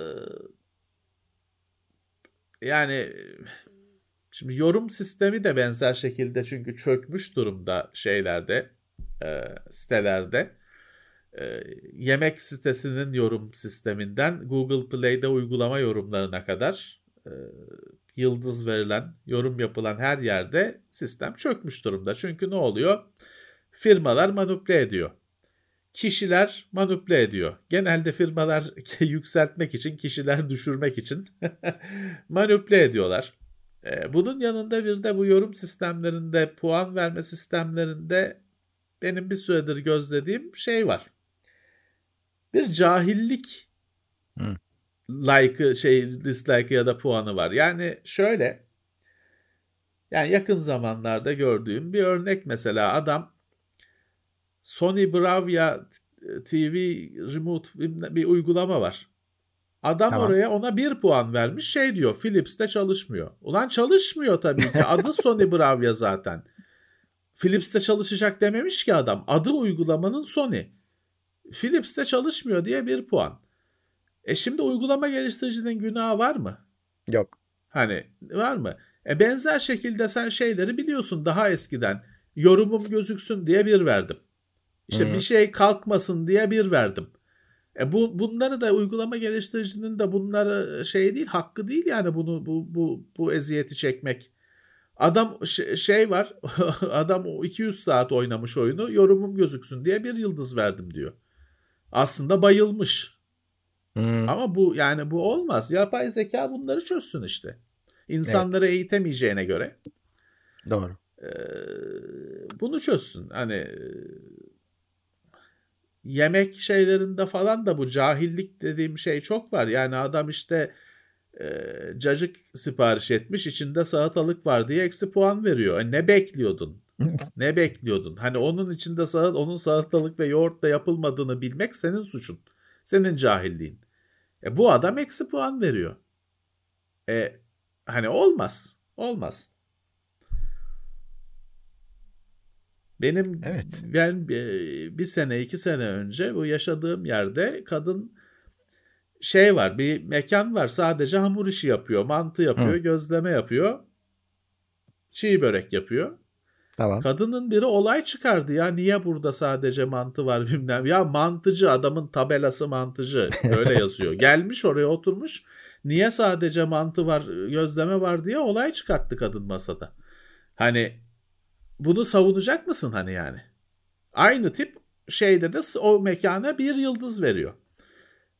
yani şimdi yorum sistemi de benzer şekilde çünkü çökmüş durumda şeylerde e, sitelerde e, yemek sitesinin yorum sisteminden Google Play'de uygulama yorumlarına kadar e, yıldız verilen yorum yapılan her yerde sistem çökmüş durumda. Çünkü ne oluyor? Firmalar manipüle ediyor kişiler manipüle ediyor. Genelde firmalar yükseltmek için, kişiler düşürmek için manipüle ediyorlar. Ee, bunun yanında bir de bu yorum sistemlerinde, puan verme sistemlerinde benim bir süredir gözlediğim şey var. Bir cahillik Hı. like'ı, şey dislike ya da puanı var. Yani şöyle yani yakın zamanlarda gördüğüm bir örnek mesela adam Sony Bravia e, TV Remote bir uygulama var. Adam tamam. oraya ona bir puan vermiş şey diyor Philips'te çalışmıyor. Ulan çalışmıyor tabii ki adı Sony Bravia zaten. Philips'te çalışacak dememiş ki adam. Adı uygulamanın Sony. Philips'te çalışmıyor diye bir puan. E şimdi uygulama geliştiricinin günahı var mı? Yok. Hani var mı? E benzer şekilde sen şeyleri biliyorsun daha eskiden. Yorumum gözüksün diye bir verdim. İşte Hı-hı. bir şey kalkmasın diye bir verdim. E bu bunları da uygulama geliştiricinin de bunları şey değil, hakkı değil yani bunu bu bu bu eziyeti çekmek. Adam şey var. adam 200 saat oynamış oyunu. Yorumum gözüksün diye bir yıldız verdim diyor. Aslında bayılmış. Hmm. Ama bu yani bu olmaz. Yapay zeka bunları çözsün işte. İnsanları evet. eğitemeyeceğine göre. Doğru. E, bunu çözsün. Hani yemek şeylerinde falan da bu cahillik dediğim şey çok var. Yani adam işte e, cacık sipariş etmiş içinde salatalık var diye eksi puan veriyor. E, ne bekliyordun? ne bekliyordun? Hani onun içinde salat, onun salatalık ve yoğurtla yapılmadığını bilmek senin suçun. Senin cahilliğin. E, bu adam eksi puan veriyor. E, hani olmaz. Olmaz. Benim evet. ben bir sene iki sene önce bu yaşadığım yerde kadın şey var bir mekan var sadece hamur işi yapıyor mantı yapıyor Hı. gözleme yapıyor çiğ börek yapıyor. Tamam. Kadının biri olay çıkardı ya niye burada sadece mantı var bilmem. Ya mantıcı adamın tabelası mantıcı öyle yazıyor. Gelmiş oraya oturmuş niye sadece mantı var gözleme var diye olay çıkarttı kadın masada. Hani bunu savunacak mısın hani yani? Aynı tip şeyde de o mekana bir yıldız veriyor.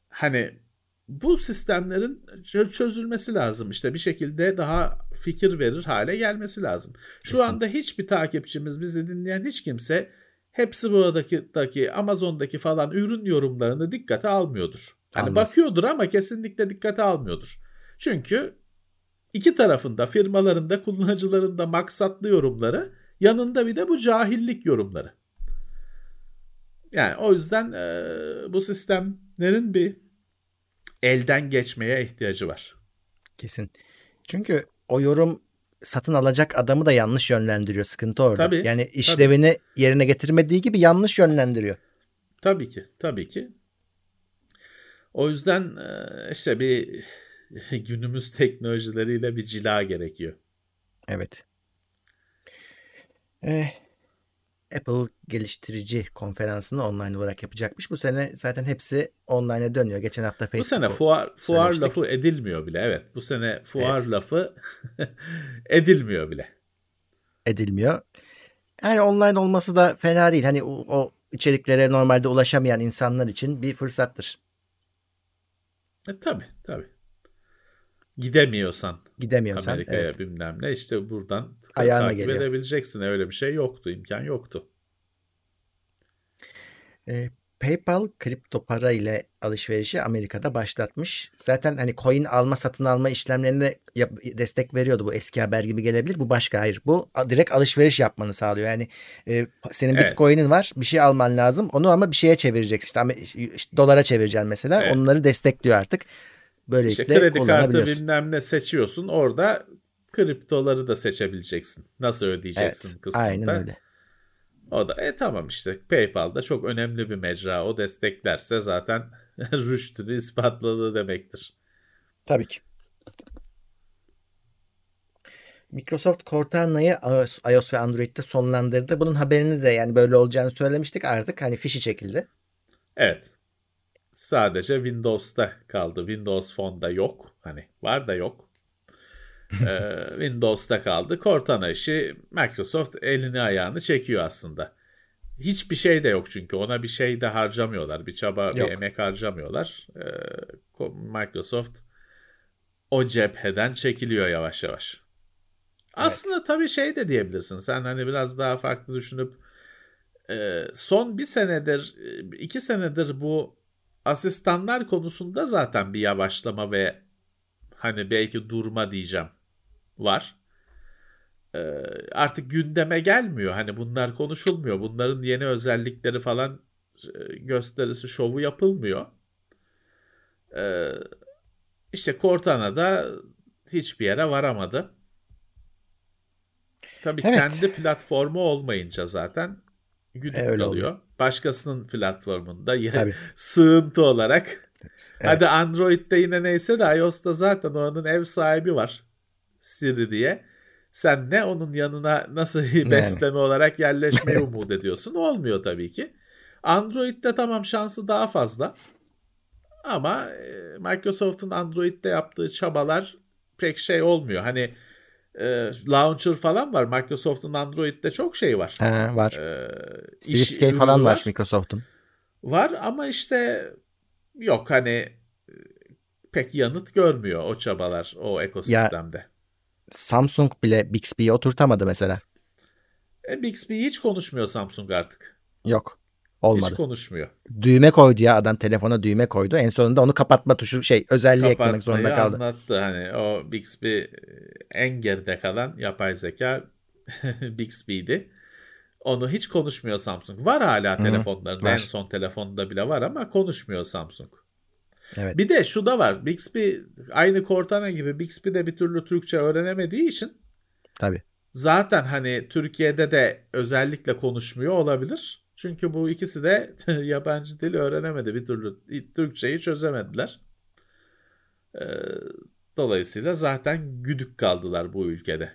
Hani bu sistemlerin çözülmesi lazım. İşte bir şekilde daha fikir verir hale gelmesi lazım. Şu Kesin. anda hiçbir takipçimiz, bizi dinleyen hiç kimse hepsi buradaki Amazon'daki falan ürün yorumlarını dikkate almıyordur. Hani bakıyordur ama kesinlikle dikkate almıyordur. Çünkü iki tarafında firmalarında kullanıcıların maksatlı yorumları Yanında bir de bu cahillik yorumları. Yani o yüzden e, bu sistemlerin bir elden geçmeye ihtiyacı var. Kesin. Çünkü o yorum satın alacak adamı da yanlış yönlendiriyor. Sıkıntı orada. Tabii, yani işlevini tabii. yerine getirmediği gibi yanlış yönlendiriyor. Tabii ki. Tabii ki. O yüzden işte bir günümüz teknolojileriyle bir cila gerekiyor. Evet. Ee, Apple geliştirici konferansını online olarak yapacakmış. Bu sene zaten hepsi online'a dönüyor. Geçen hafta Facebook. Bu sene fuar fuar lafı edilmiyor bile. Evet. Bu sene fuar evet. lafı edilmiyor bile. Edilmiyor. Yani online olması da fena değil. Hani o, o içeriklere normalde ulaşamayan insanlar için bir fırsattır. E, tabii tabii. Gidemiyorsan, Gidemiyorsan Amerika'ya evet. bilmem ne işte buradan Ayağına takip geliyor. edebileceksin. Öyle bir şey yoktu, imkan yoktu. E, PayPal kripto para ile alışverişi Amerika'da başlatmış. Zaten hani coin alma satın alma işlemlerine yap- destek veriyordu. Bu eski haber gibi gelebilir. Bu başka hayır. Bu direkt alışveriş yapmanı sağlıyor. Yani e, senin Evet. Bitcoin'in var. Bir şey alman lazım. Onu ama bir şeye çevireceksin. İşte, ama- işte dolara çevireceksin mesela. Evet. Onları destekliyor artık. Böylelikle İşte kredi kartı bilmem ne seçiyorsun. Orada kriptoları da seçebileceksin. Nasıl ödeyeceksin Evet, kısmında. aynen öyle. O da e tamam işte PayPal'da çok önemli bir mecra. O desteklerse zaten rüştünü ispatladı demektir. Tabii ki. Microsoft Cortana'yı iOS ve Android'de sonlandırdı. Bunun haberini de yani böyle olacağını söylemiştik artık. Hani fişi çekildi. Evet. Sadece Windows'ta kaldı. Windows Phone'da yok. Hani var da yok. Ee, Windows'ta kaldı. Cortana işi Microsoft elini ayağını çekiyor aslında. Hiçbir şey de yok çünkü. Ona bir şey de harcamıyorlar. Bir çaba, Yok. bir emek harcamıyorlar. Ee, Microsoft o cepheden çekiliyor yavaş yavaş. Aslında tabii şey de diyebilirsin. Sen hani biraz daha farklı düşünüp e, son bir senedir, e, iki senedir bu asistanlar konusunda zaten bir yavaşlama ve hani belki durma diyeceğim var. E, artık gündeme gelmiyor. Hani bunlar konuşulmuyor. Bunların yeni özellikleri falan e, gösterisi, şovu yapılmıyor. E, işte Cortana'da hiçbir yere varamadı. Tabii Evet. kendi platformu olmayınca zaten güdük E, öyle kalıyor. oluyor. Başkasının platformunda ya- Tabii. sığıntı olarak. Evet. Hadi Android'de yine neyse de iOS'ta zaten onun ev sahibi var. Siri diye. Sen ne onun yanına nasıl besleme olarak yerleşmeyi umut ediyorsun? Olmuyor tabii ki. Android'de tamam şansı daha fazla. Ama e, Microsoft'un Android'de yaptığı çabalar pek şey olmuyor. Hani e, launcher falan var. Microsoft'un Android'de çok şey var. Ha, var. E, SwiftKey ürünü falan var Microsoft'un. Var ama işte yok hani e, pek yanıt görmüyor o çabalar o ekosistemde. Samsung bile Bixby'yi oturtamadı mesela. E, Bixby hiç konuşmuyor Samsung artık. Yok. Hiç Olmadı. konuşmuyor. Düğme koydu ya adam telefona düğme koydu. En sonunda onu kapatma tuşu şey özelliği eklemek zorunda Kapatmayı kaldı. anlattı. Hani o Bixby e, en geride kalan yapay zeka Bixby'di. Onu hiç konuşmuyor Samsung. Var hala telefonlarında. var. En son telefonunda bile var ama konuşmuyor Samsung. Evet. Bir de şu da var. Bixby aynı Cortana gibi Bixby de bir türlü Türkçe öğrenemediği için Tabii. zaten hani Türkiye'de de özellikle konuşmuyor olabilir. Çünkü bu ikisi de yabancı dil öğrenemedi bir türlü. Türkçeyi çözemediler. Ee, dolayısıyla zaten güdük kaldılar bu ülkede.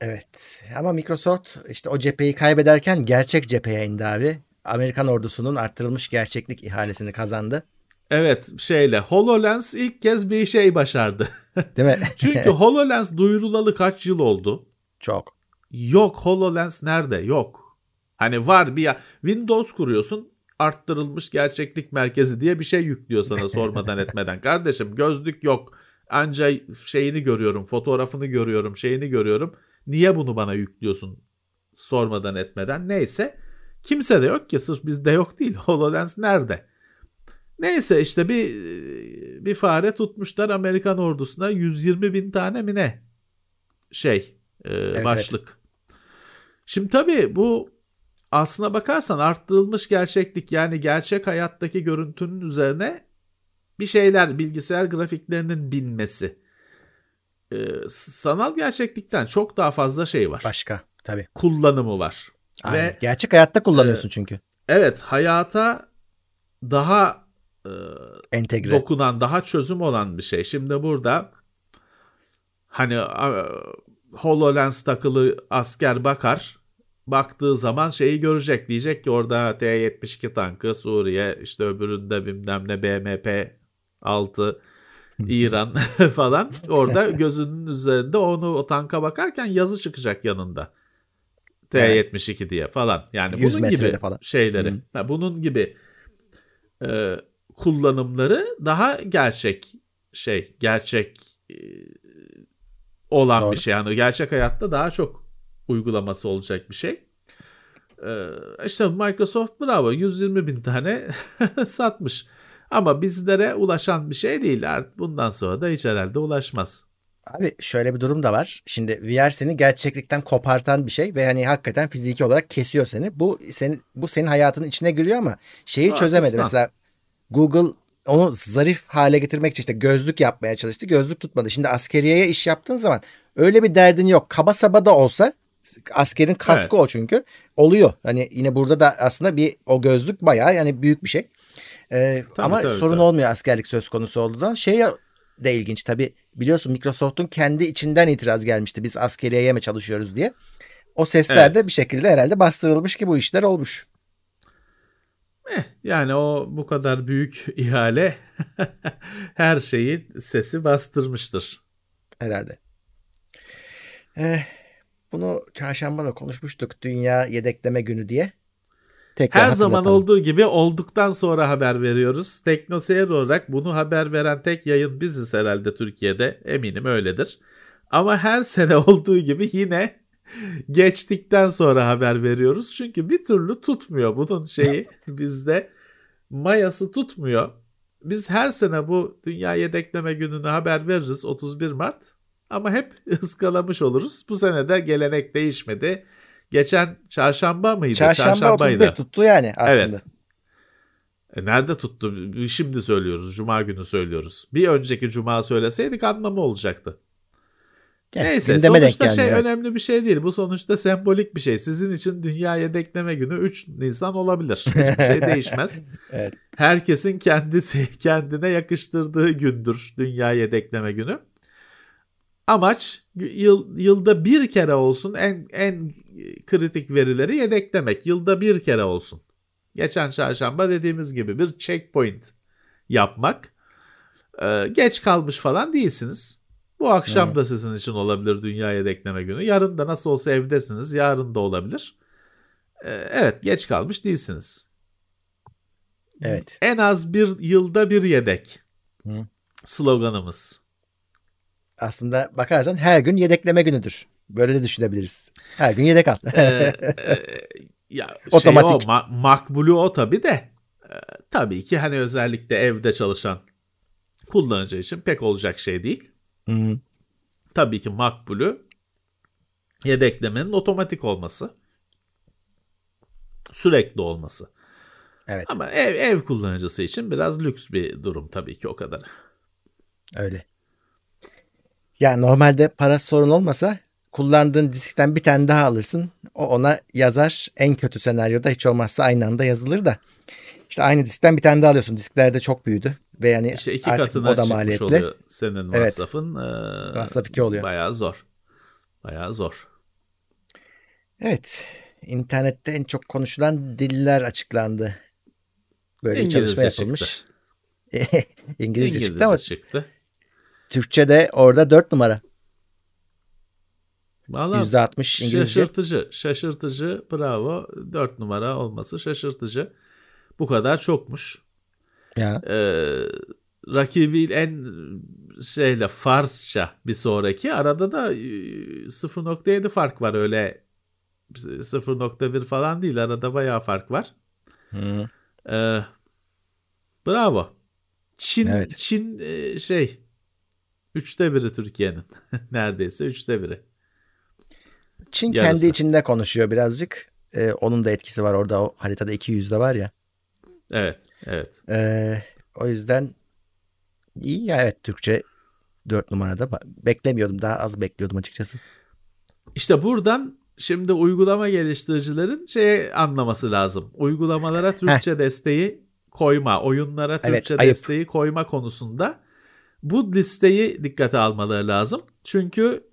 Evet. Ama Microsoft işte o cepheyi kaybederken gerçek cepheye indi abi. Amerikan ordusunun arttırılmış gerçeklik ihalesini kazandı. Evet şeyle HoloLens ilk kez bir şey başardı. Değil mi? Çünkü HoloLens duyurulalı kaç yıl oldu? Çok. Yok HoloLens nerede? Yok. Hani var bir ya Windows kuruyorsun arttırılmış gerçeklik merkezi diye bir şey yüklüyor sana sormadan etmeden. Kardeşim gözlük yok. Anca şeyini görüyorum, fotoğrafını görüyorum, şeyini görüyorum. Niye bunu bana yüklüyorsun sormadan etmeden? Neyse. Kimse de yok ki sırf bizde yok değil. HoloLens nerede? Neyse işte bir bir fare tutmuşlar Amerikan ordusuna 120 bin tane mi ne şey e, evet. başlık. Şimdi tabii bu aslına bakarsan arttırılmış gerçeklik yani gerçek hayattaki görüntünün üzerine bir şeyler bilgisayar grafiklerinin binmesi. Ee, sanal gerçeklikten çok daha fazla şey var. Başka tabii. Kullanımı var. Aynen. Ve Gerçek hayatta kullanıyorsun çünkü. evet hayata daha e, Entegre. dokunan, daha çözüm olan bir şey. Şimdi burada hani HoloLens takılı asker bakar. Baktığı zaman şeyi görecek. Diyecek ki orada T-72 tankı Suriye işte öbüründe bilmem ne BMP 6 İran falan. Orada gözünün üzerinde onu o tanka bakarken yazı çıkacak yanında. T-72 diye falan. Yani bunun gibi falan. şeyleri. Hı. Bunun gibi e, kullanımları daha gerçek şey, gerçek e, olan Doğru. bir şey. Yani gerçek hayatta daha çok uygulaması olacak bir şey. Ee, işte Microsoft bravo 120 bin tane satmış. Ama bizlere ulaşan bir şey değil. Artık bundan sonra da hiç herhalde ulaşmaz. Abi şöyle bir durum da var. Şimdi VR seni gerçeklikten kopartan bir şey ve hani hakikaten fiziki olarak kesiyor seni. Bu senin bu senin hayatının içine giriyor ama şeyi çözemedi. Asistan. Mesela Google onu zarif hale getirmek için işte gözlük yapmaya çalıştı. Gözlük tutmadı. Şimdi askeriyeye iş yaptığın zaman öyle bir derdin yok. Kaba saba da olsa askerin kaskı evet. o çünkü. Oluyor. Hani yine burada da aslında bir o gözlük bayağı yani büyük bir şey. Ee, tabii, ama tabii, sorun tabii. olmuyor askerlik söz konusu olduğu zaman. Şey de ilginç tabii biliyorsun Microsoft'un kendi içinden itiraz gelmişti. Biz askeriyeye mi çalışıyoruz diye. O sesler evet. de bir şekilde herhalde bastırılmış ki bu işler olmuş. Eh, yani o bu kadar büyük ihale her şeyi sesi bastırmıştır. Herhalde. Eh, bunu çarşamba da konuşmuştuk. Dünya yedekleme günü diye. Tekrar Her zaman olduğu gibi olduktan sonra haber veriyoruz. Teknoseyir olarak bunu haber veren tek yayın biziz herhalde Türkiye'de. Eminim öyledir. Ama her sene olduğu gibi yine geçtikten sonra haber veriyoruz. Çünkü bir türlü tutmuyor bunun şeyi bizde mayası tutmuyor. Biz her sene bu Dünya Yedekleme Günü'nü haber veririz 31 Mart ama hep ıskalamış oluruz. Bu sene de gelenek değişmedi. Geçen çarşamba mıydı? Çarşamba Çarşambaydı. 31 tuttu yani aslında. Evet. E nerede tuttu? Şimdi söylüyoruz. Cuma günü söylüyoruz. Bir önceki cuma söyleseydik anlamı olacaktı. Gel, Neyse sonuçta şey evet. önemli bir şey değil. Bu sonuçta sembolik bir şey. Sizin için dünya yedekleme günü 3 Nisan olabilir. Hiçbir şey değişmez. evet. Herkesin kendisi kendine yakıştırdığı gündür dünya yedekleme günü. Amaç yıl, yılda bir kere olsun en en kritik verileri yedeklemek. Yılda bir kere olsun. Geçen çarşamba dediğimiz gibi bir checkpoint yapmak. Ee, geç kalmış falan değilsiniz. Bu akşam evet. da sizin için olabilir dünya yedekleme günü. Yarın da nasıl olsa evdesiniz. Yarın da olabilir. Ee, evet geç kalmış değilsiniz. Evet. En az bir yılda bir yedek. Hı. Sloganımız. Aslında bakarsan her gün yedekleme günüdür. Böyle de düşünebiliriz. Her gün yedek al. ee, e, ya Otomatik. Şey o, ma- makbulü o tabii de. E, tabii ki hani özellikle evde çalışan kullanıcı için pek olacak şey değil. Hı. Tabii ki makbulü yedeklemenin otomatik olması. Sürekli olması. Evet. Ama ev, ev kullanıcısı için biraz lüks bir durum tabii ki o kadar. Öyle. Yani normalde para sorun olmasa kullandığın diskten bir tane daha alırsın. O ona yazar. En kötü senaryoda hiç olmazsa aynı anda yazılır da. İşte aynı diskten bir tane daha alıyorsun. Diskler de çok büyüdü. Ve yani işte iki artık katına da maliyetli. oluyor senin masrafın. Evet. Ee, Masraf iki oluyor. Bayağı zor. Bayağı zor. Evet. İnternette en çok konuşulan diller açıklandı. Böyle İngilizce çalışma yapılmış. İngilizce, İngilizce çıktı ama çıktı. Türkçe de orada dört numara. Vallahi %60 İngilizce. Şaşırtıcı. Şaşırtıcı. Bravo. Dört numara olması şaşırtıcı. Bu kadar çokmuş. Ya. Ee, rakibi en şeyle Farsça bir sonraki. Arada da 0.7 e, fark var öyle 0.1 falan değil. Arada bayağı fark var. Hı. Ee, bravo. Çin evet. Çin e, şey üçte biri Türkiye'nin. Neredeyse üçte biri. Çin Yarısı. kendi içinde konuşuyor birazcık. Ee, onun da etkisi var orada o haritada 200 de var ya. Evet, evet. Ee, o yüzden iyi ya evet Türkçe 4 numarada beklemiyordum. Daha az bekliyordum açıkçası. İşte buradan şimdi uygulama geliştiricilerin şey anlaması lazım. Uygulamalara Türkçe Heh. desteği koyma, oyunlara Türkçe evet, desteği koyma konusunda bu listeyi dikkate almaları lazım. Çünkü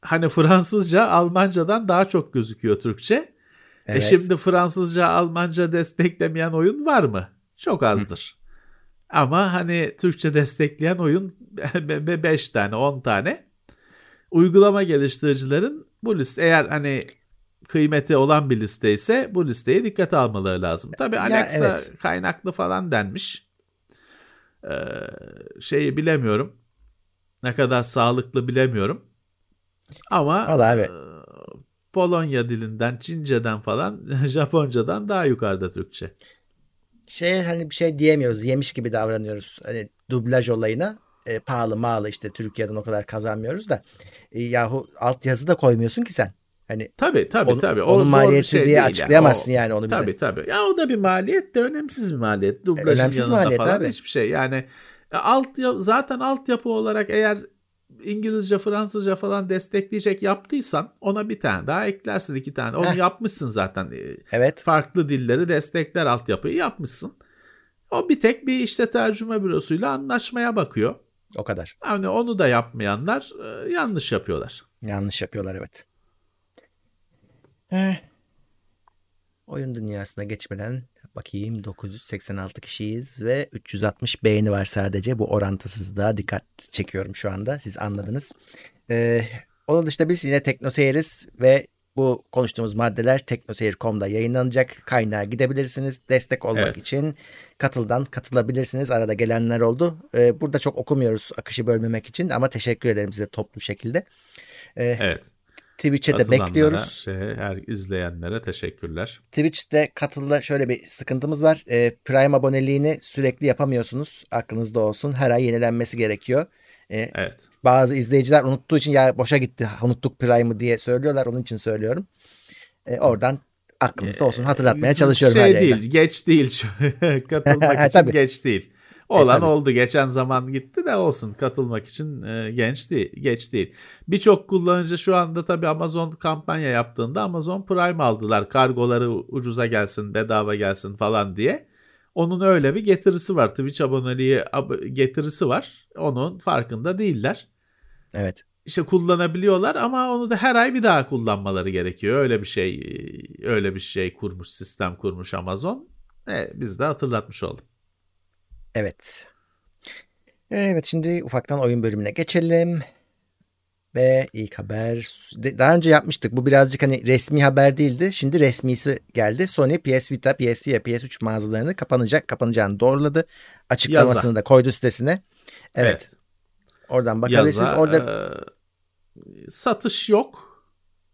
hani Fransızca Almancadan daha çok gözüküyor Türkçe. E evet. E şimdi Fransızca Almanca desteklemeyen oyun var mı? Çok azdır. Hı. Ama hani Türkçe destekleyen oyun 5 tane 10 tane. Uygulama geliştiricilerin bu liste eğer hani kıymeti olan bir liste ise bu listeye dikkate almaları lazım. Tabii Alexa evet. kaynaklı falan denmiş. Ee, şeyi bilemiyorum. Ne kadar sağlıklı bilemiyorum. Ama abi. E, Polonya dilinden, Çince'den falan, Japoncadan daha yukarıda Türkçe. Şey hani bir şey diyemiyoruz. Yemiş gibi davranıyoruz. Hani dublaj olayına e, pahalı mağalı işte Türkiye'den o kadar kazanmıyoruz da e, yahu altyazı da koymuyorsun ki sen. Hani tabii tabii onu, tabii. O onun maliyeti şey diye açıklayamazsın yani, yani onu bize. Tabii tabii. Ya o da bir maliyet de önemsiz bir maliyet. Dublajın önemsiz yanında maliyet, falan abi. hiçbir şey. Yani e, alt zaten altyapı olarak eğer İngilizce, Fransızca falan destekleyecek yaptıysan ona bir tane daha eklersin iki tane. Onu Heh. yapmışsın zaten. E, evet. Farklı dilleri destekler altyapıyı yapmışsın. O bir tek bir işte tercüme bürosuyla anlaşmaya bakıyor. O kadar. Yani onu da yapmayanlar e, yanlış yapıyorlar. Yanlış yapıyorlar evet. Eh. Oyun dünyasına geçmeden bakayım 986 kişiyiz ve 360 beğeni var sadece. Bu orantısızlığa dikkat çekiyorum şu anda. Siz anladınız. Ee, onun dışında biz yine teknoseyiriz ve bu konuştuğumuz maddeler teknoseyir.com'da yayınlanacak. Kaynağa gidebilirsiniz. Destek olmak evet. için katıldan katılabilirsiniz. Arada gelenler oldu. Ee, burada çok okumuyoruz akışı bölmemek için ama teşekkür ederim size toplu şekilde. Ee, evet. Twitch'e de bekliyoruz. Şey, her izleyenlere teşekkürler. Twitch'te katılda şöyle bir sıkıntımız var. E, Prime aboneliğini sürekli yapamıyorsunuz. Aklınızda olsun. Her ay yenilenmesi gerekiyor. E, evet. Bazı izleyiciler unuttuğu için ya boşa gitti unuttuk Prime'ı diye söylüyorlar. Onun için söylüyorum. E, oradan aklınızda olsun hatırlatmaya ee, çalışıyorum. Şey değil geç değil. Katılmak için geç değil. Olan e, oldu. Geçen zaman gitti de olsun. Katılmak için e, genç değil, geç değil. Birçok kullanıcı şu anda tabii Amazon kampanya yaptığında Amazon Prime aldılar. Kargoları ucuza gelsin, bedava gelsin falan diye. Onun öyle bir getirisi var. Twitch aboneliği ab- getirisi var. Onun farkında değiller. Evet. İşte kullanabiliyorlar ama onu da her ay bir daha kullanmaları gerekiyor. Öyle bir şey öyle bir şey kurmuş, sistem kurmuş Amazon. E, biz de hatırlatmış olduk. Evet. Evet şimdi ufaktan oyun bölümüne geçelim. Ve ilk haber daha önce yapmıştık. Bu birazcık hani resmi haber değildi. Şimdi resmisi geldi. Sony PS Vita, PSP ve PS3 mağazalarını kapanacak, kapanacağını doğruladı. Açıklamasını Yaza. da koydu sitesine. Evet. evet. Oradan bakabilirsiniz. Yaza, Orada e, satış yok.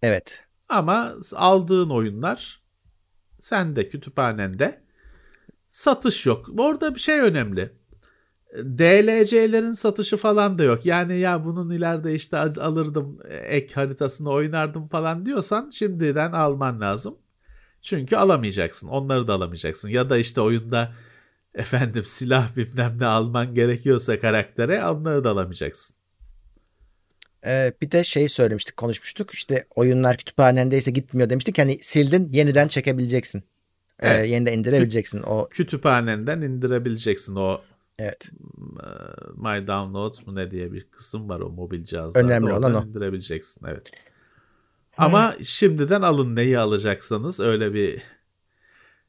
Evet. Ama aldığın oyunlar sende kütüphanende satış yok. Orada bir şey önemli. DLC'lerin satışı falan da yok. Yani ya bunun ileride işte alırdım ek haritasını oynardım falan diyorsan şimdiden alman lazım. Çünkü alamayacaksın. Onları da alamayacaksın. Ya da işte oyunda efendim silah bilmem ne alman gerekiyorsa karaktere onları da alamayacaksın. Ee, bir de şey söylemiştik konuşmuştuk işte oyunlar kütüphanendeyse gitmiyor demiştik hani sildin yeniden çekebileceksin. Ee, evet. Ee, yeniden indirebileceksin o. Kütüphanenden indirebileceksin o. Evet. My Downloads mu ne diye bir kısım var o mobil cihazlarda. Önemli olan o. indirebileceksin evet. Ama şimdiden alın neyi alacaksanız öyle bir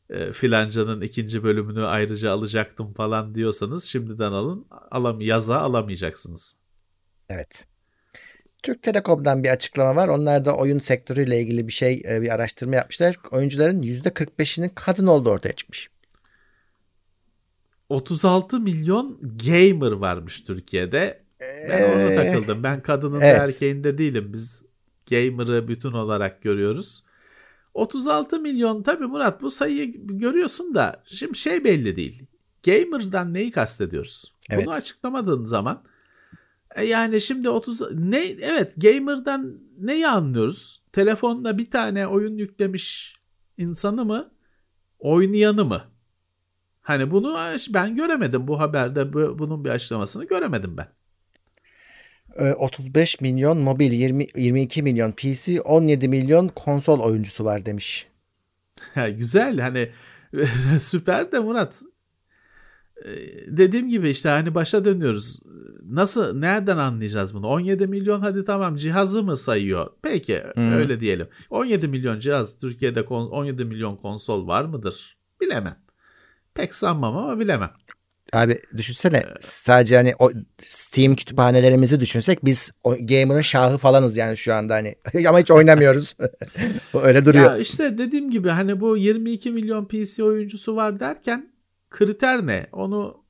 e, filancanın ikinci bölümünü ayrıca alacaktım falan diyorsanız şimdiden alın. Alam yaza alamayacaksınız. Evet. Türk Telekom'dan bir açıklama var. Onlar da oyun sektörüyle ilgili bir şey e, bir araştırma yapmışlar. Oyuncuların %45'inin kadın olduğu ortaya çıkmış. 36 milyon gamer varmış Türkiye'de. Ben ee, ona takıldım. Ben kadının evet. da erkeğin de değilim. Biz gamer'ı bütün olarak görüyoruz. 36 milyon tabii Murat bu sayıyı görüyorsun da şimdi şey belli değil. Gamer'dan neyi kastediyoruz? Evet. Bunu açıklamadığın zaman yani şimdi 30 ne evet gamer'dan neyi anlıyoruz? Telefonda bir tane oyun yüklemiş insanı mı? Oynayanı mı? Hani bunu ben göremedim bu haberde bunun bir açıklamasını göremedim ben. 35 milyon mobil, 20, 22 milyon PC, 17 milyon konsol oyuncusu var demiş. Ya güzel hani süper de Murat. Dediğim gibi işte hani başa dönüyoruz. Nasıl nereden anlayacağız bunu? 17 milyon hadi tamam cihazı mı sayıyor? Peki hmm. öyle diyelim. 17 milyon cihaz Türkiye'de 17 milyon konsol var mıdır? Bilemem. Pek sanmam ama bilemem. Abi düşünsene ee, sadece hani o Steam kütüphanelerimizi düşünsek biz o gamer'ın şahı falanız yani şu anda hani ama hiç oynamıyoruz. Öyle duruyor. Ya işte dediğim gibi hani bu 22 milyon PC oyuncusu var derken kriter ne? Onu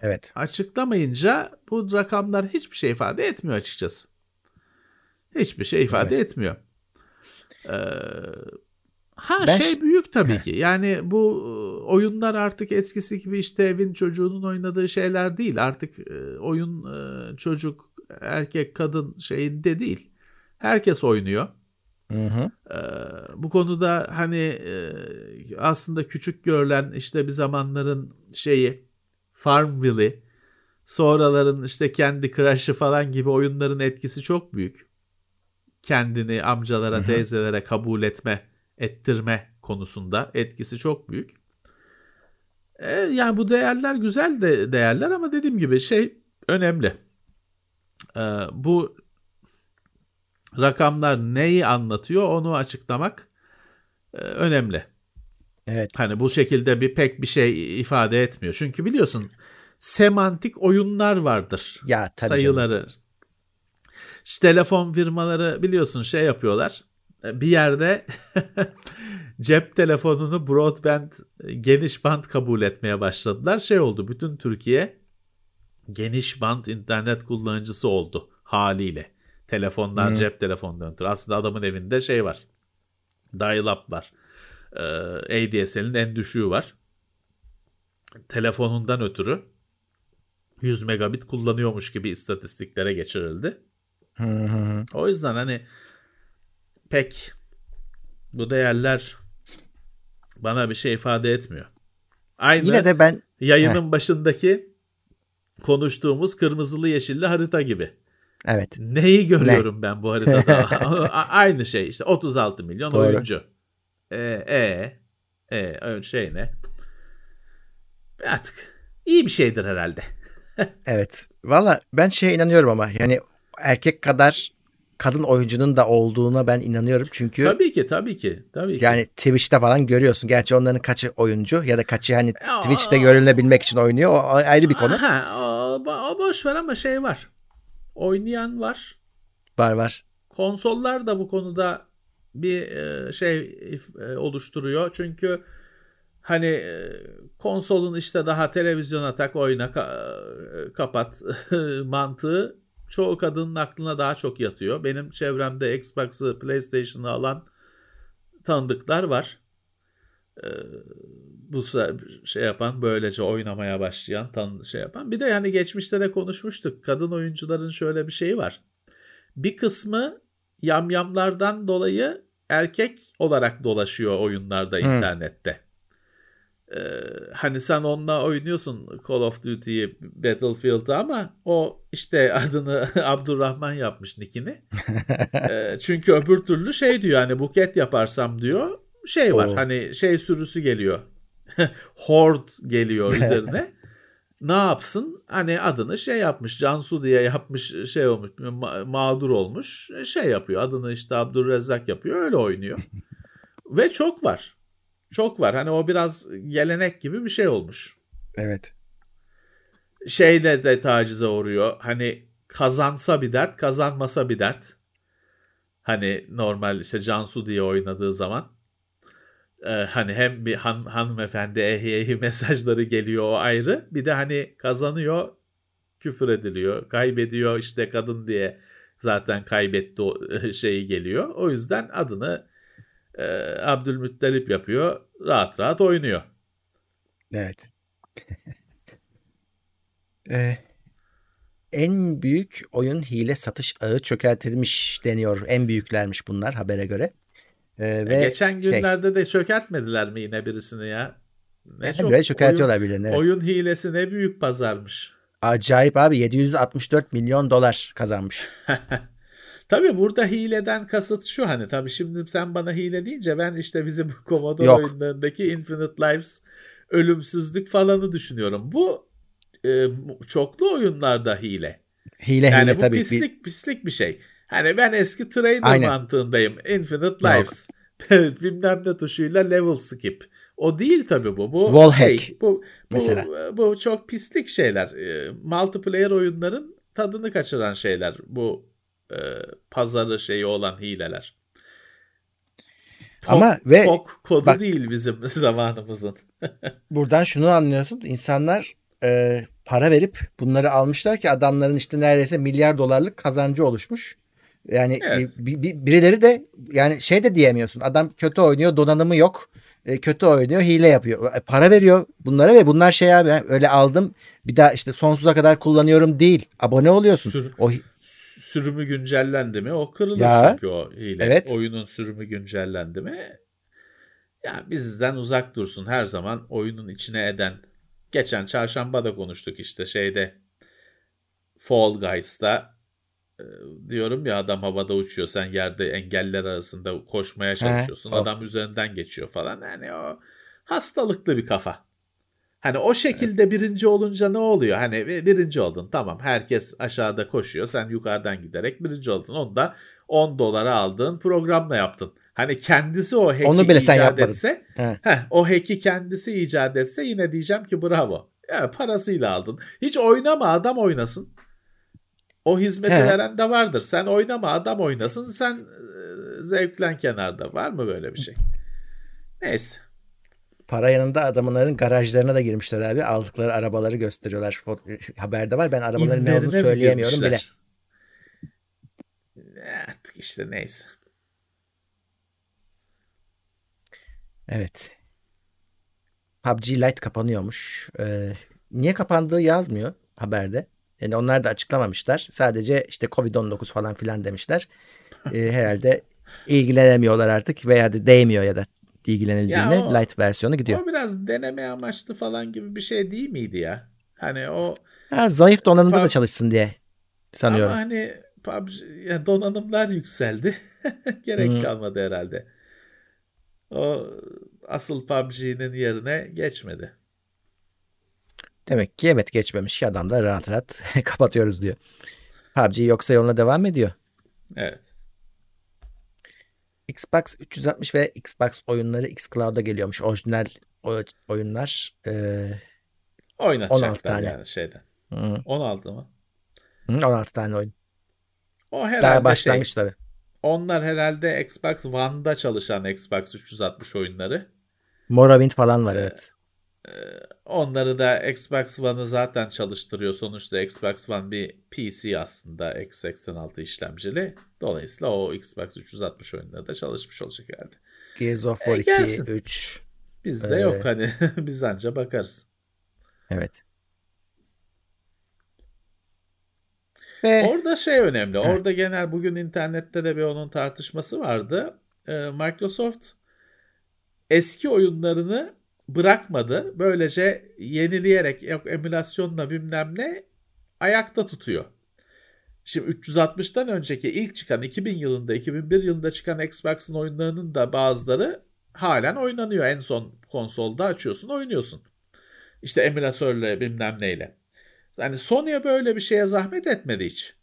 evet. açıklamayınca bu rakamlar hiçbir şey ifade etmiyor açıkçası. Hiçbir şey ifade evet. etmiyor. Ee, ha ben şey büyük tabii ki. Yani bu e, oyunlar artık eskisi gibi işte evin çocuğunun oynadığı şeyler değil. Artık e, oyun e, çocuk erkek kadın şeyinde değil. Herkes oynuyor. Hı hı. Ee, bu konuda hani e, aslında küçük görülen işte bir zamanların şeyi Farmville'i sonraların işte kendi Crush'ı falan gibi oyunların etkisi çok büyük. Kendini amcalara, hı hı. teyzelere kabul etme, ettirme konusunda etkisi çok büyük. Ee, yani bu değerler güzel de değerler ama dediğim gibi şey önemli. Ee, bu rakamlar neyi anlatıyor onu açıklamak e, önemli. Evet. Hani bu şekilde bir pek bir şey ifade etmiyor. Çünkü biliyorsun semantik oyunlar vardır. Ya tabii sayıları. Canım. İşte telefon firmaları biliyorsun şey yapıyorlar. E, bir yerde cep telefonunu broadband geniş band kabul etmeye başladılar. Şey oldu bütün Türkiye geniş band internet kullanıcısı oldu haliyle. Telefondan, hmm. cep telefonundan ötürü. Aslında adamın evinde şey var. Dial-up var. Ee, ADSL'in en düşüğü var. Telefonundan ötürü 100 megabit kullanıyormuş gibi istatistiklere geçirildi. o yüzden hani pek bu değerler bana bir şey ifade etmiyor. Aynı Yine de ben yayının Heh. başındaki konuştuğumuz kırmızılı yeşilli harita gibi. Evet. Neyi görüyorum ne? ben bu haritada? Aynı şey işte 36 milyon Doğru. oyuncu. E, e, e, şey ne? Artık iyi bir şeydir herhalde. evet. Valla ben şeye inanıyorum ama yani erkek kadar kadın oyuncunun da olduğuna ben inanıyorum çünkü tabii ki tabii ki tabii ki. Yani Twitch'te falan görüyorsun. Gerçi onların kaçı oyuncu ya da kaçı hani Twitch'te görülebilmek için oynuyor. O ayrı bir konu. Ha, o, o boş ver ama şey var oynayan var. Var var. Konsollar da bu konuda bir e, şey e, oluşturuyor. Çünkü hani e, konsolun işte daha televizyona tak oyna kapat mantığı çoğu kadının aklına daha çok yatıyor. Benim çevremde Xbox'ı, PlayStation'ı alan tanıdıklar var. Bu şey yapan böylece oynamaya başlayan tan şey yapan. Bir de yani geçmişte de konuşmuştuk. Kadın oyuncuların şöyle bir şeyi var. Bir kısmı yamyamlardan dolayı erkek olarak dolaşıyor oyunlarda hmm. internette. Ee, hani sen onunla oynuyorsun Call of Duty'yi Battlefield'ı ama o işte adını Abdurrahman yapmış nickini. ee, çünkü öbür türlü şey diyor hani buket yaparsam diyor şey var Oo. hani şey sürüsü geliyor. Horde geliyor üzerine. ne yapsın? Hani adını şey yapmış. Cansu diye yapmış şey olmuş. Ma- mağdur olmuş. Şey yapıyor. Adını işte Abdurrezzak yapıyor. Öyle oynuyor. Ve çok var. Çok var. Hani o biraz gelenek gibi bir şey olmuş. Evet. Şeyde de tacize uğruyor. Hani kazansa bir dert, kazanmasa bir dert. Hani normal işte Cansu diye oynadığı zaman e, hani hem bir han, hanımefendi ehi ehi mesajları geliyor o ayrı. Bir de hani kazanıyor küfür ediliyor. Kaybediyor işte kadın diye zaten kaybetti o şeyi geliyor. O yüzden adını e, Abdülmuttalip yapıyor. Rahat rahat oynuyor. Evet. ee, en büyük oyun hile satış ağı çökertilmiş deniyor. En büyüklermiş bunlar habere göre. Ee, ve geçen şey günlerde şey, de çökertmediler mi yine birisini ya? Ne çok böyle çökertiyorlar birilerini. Evet. Oyun hilesi ne büyük pazarmış. Acayip abi 764 milyon dolar kazanmış. tabii burada hileden kasıt şu hani tabii şimdi sen bana hile deyince ben işte bizim Commodore Yok. oyunlarındaki Infinite Lives ölümsüzlük falanı düşünüyorum. Bu e, çoklu oyunlarda hile. Hile yani hile bu tabii. pislik bir... pislik bir şey. Hani ben eski trainer Aynen. mantığındayım. Infinite Lives. Bilmem ne tuşuyla level skip. O değil tabii bu. Bu Wall şey, hack. Bu, bu, mesela. Bu, çok pislik şeyler. E, multiplayer oyunların tadını kaçıran şeyler. Bu e, pazarı şeyi olan hileler. Ama Pok, ve Pok kodu bak, değil bizim zamanımızın. buradan şunu anlıyorsun. İnsanlar e, para verip bunları almışlar ki adamların işte neredeyse milyar dolarlık kazancı oluşmuş. Yani evet. e, birileri de yani şey de diyemiyorsun. Adam kötü oynuyor, donanımı yok. E, kötü oynuyor, hile yapıyor. E, para veriyor bunlara ve bunlar şey abi yani öyle aldım bir daha işte sonsuza kadar kullanıyorum değil. Abone oluyorsun. Sür, o sürümü güncellendi mi? O kırılır ya, çünkü o hile. Evet. Oyunun sürümü güncellendi mi? Ya bizden uzak dursun her zaman oyunun içine eden. Geçen çarşamba da konuştuk işte şeyde Fall Guys'ta e, diyorum ya adam havada uçuyor sen yerde engeller arasında koşmaya çalışıyorsun. He, adam üzerinden geçiyor falan. Yani o hastalıklı bir kafa. Hani o şekilde birinci olunca ne oluyor? Hani birinci oldun tamam herkes aşağıda koşuyor sen yukarıdan giderek birinci oldun. Onu da 10 dolara aldığın programla yaptın. Hani kendisi o hack'i Onu bile icat sen yapmadın. etse heh, o hack'i kendisi icat etse yine diyeceğim ki bravo. Ya parasıyla aldın. Hiç oynama adam oynasın. O hizmeti He. veren de vardır. Sen oynama adam oynasın. Sen e, zevklen kenarda. Var mı böyle bir şey? Neyse. Para yanında adamların garajlarına da girmişler abi. Aldıkları arabaları gösteriyorlar. Haberde var. Ben arabaların ne olduğunu söyleyemiyorum bile. Artık işte neyse. Evet. PUBG Lite kapanıyormuş. Ee, niye kapandığı yazmıyor haberde. Yani onlar da açıklamamışlar. Sadece işte Covid-19 falan filan demişler. Ee, herhalde ilgilenemiyorlar artık veya de değmiyor ya da ilgilenildiğinde ya o, light versiyonu gidiyor. O biraz deneme amaçlı falan gibi bir şey değil miydi ya? Hani o ha, zayıf donanımda da çalışsın diye sanıyorum. Ama hani PUBG, ya donanımlar yükseldi. Gerek hmm. kalmadı herhalde. O asıl PUBG'nin yerine geçmedi. Demek ki evet geçmemiş. Adam da rahat rahat kapatıyoruz diyor. PUBG yoksa yoluna devam ediyor. Evet. Xbox 360 ve Xbox oyunları xCloud'a geliyormuş. Orijinal oyunlar e, 16 tane. yani şeyden. Hı. 16 mı? Hı, 16 tane oyun. O herhalde Daha başlangıç şey, tabii. Onlar herhalde Xbox One'da çalışan Xbox 360 oyunları. Morrowind falan var ee, evet. E, onları da Xbox One'ı zaten çalıştırıyor. Sonuçta Xbox One bir PC aslında x86 işlemcili. Dolayısıyla o Xbox 360 oyunları da çalışmış olacak herhalde. Gears of War e, 2, 3. Bizde ee, yok hani biz anca bakarız. Evet. Ve... Orada şey önemli. Heh. Orada genel bugün internette de bir onun tartışması vardı. Ee, Microsoft eski oyunlarını bırakmadı. Böylece yenileyerek yok emülasyonla bilmem ne ayakta tutuyor. Şimdi 360'tan önceki ilk çıkan 2000 yılında 2001 yılında çıkan Xbox'ın oyunlarının da bazıları halen oynanıyor. En son konsolda açıyorsun oynuyorsun. İşte emülatörle bilmem neyle. Yani Sony'e böyle bir şeye zahmet etmedi hiç.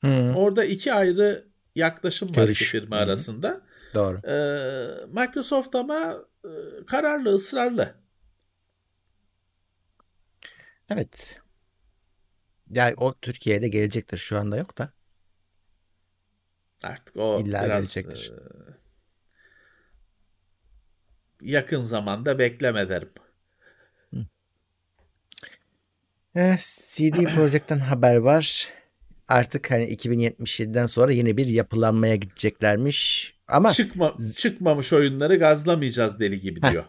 Hmm. Orada iki ayrı yaklaşım var iki firma hmm. arasında. Doğru. Ee, Microsoft ama kararlı, ısrarlı. Evet. Yani o Türkiye'de gelecektir. Şu anda yok da. Artık o İlla biraz gelecektir. E, yakın zamanda bekleme derim. Eh, CD Projekt'ten haber var. Artık hani 2077'den sonra yeni bir yapılanmaya gideceklermiş. Ama Çıkma, çıkmamış oyunları gazlamayacağız deli gibi diyor.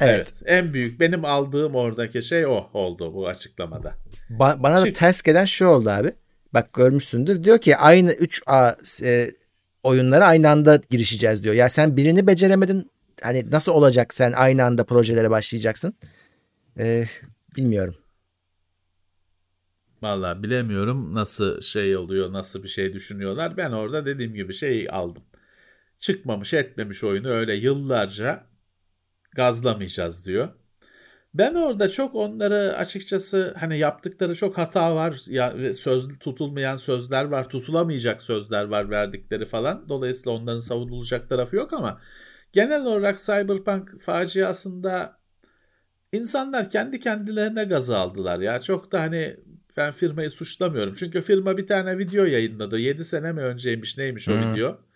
Evet. evet. En büyük benim aldığım oradaki şey o oldu bu açıklamada. Ba- bana Çık. da ters gelen şu oldu abi. Bak görmüşsündür. Diyor ki aynı 3A e, oyunlara aynı anda girişeceğiz diyor. Ya sen birini beceremedin. Hani nasıl olacak sen aynı anda projelere başlayacaksın? Ee, bilmiyorum. Vallahi bilemiyorum nasıl şey oluyor, nasıl bir şey düşünüyorlar. Ben orada dediğim gibi şey aldım. Çıkmamış etmemiş oyunu öyle yıllarca gazlamayacağız diyor. Ben orada çok onları açıkçası hani yaptıkları çok hata var. Ya, söz tutulmayan sözler var, tutulamayacak sözler var verdikleri falan. Dolayısıyla onların savunulacak tarafı yok ama genel olarak Cyberpunk faciasında insanlar kendi kendilerine gazı aldılar ya. Çok da hani ben firmayı suçlamıyorum. Çünkü firma bir tane video yayınladı. 7 sene mi önceymiş neymiş o hmm. video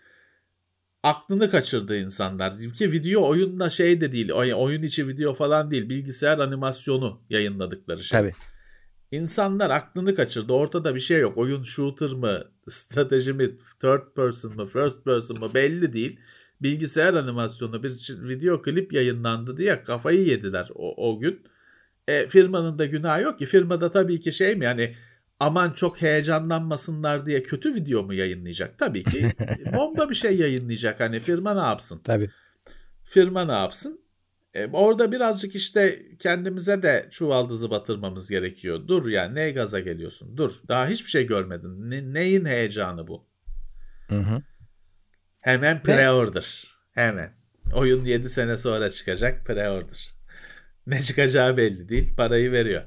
aklını kaçırdı insanlar. Ki video oyunla şey de değil. Oyun içi video falan değil. Bilgisayar animasyonu yayınladıkları şey. Tabii. İnsanlar aklını kaçırdı. Ortada bir şey yok. Oyun shooter mı, strateji mi, third person mı, first person mı belli değil. Bilgisayar animasyonu bir video klip yayınlandı diye kafayı yediler o, o gün. E, firmanın da günahı yok ki. Firmada tabii ki şey mi yani aman çok heyecanlanmasınlar diye kötü video mu yayınlayacak? Tabii ki bomba bir şey yayınlayacak. Hani firma ne yapsın? Tabii. Firma ne yapsın? E, orada birazcık işte kendimize de çuvaldızı batırmamız gerekiyor. Dur yani ne gaza geliyorsun? Dur. Daha hiçbir şey görmedin. Ne, neyin heyecanı bu? Hı hı. Hemen pre-order. Hemen. Oyun 7 sene sonra çıkacak pre-order. Ne çıkacağı belli değil. Parayı veriyor.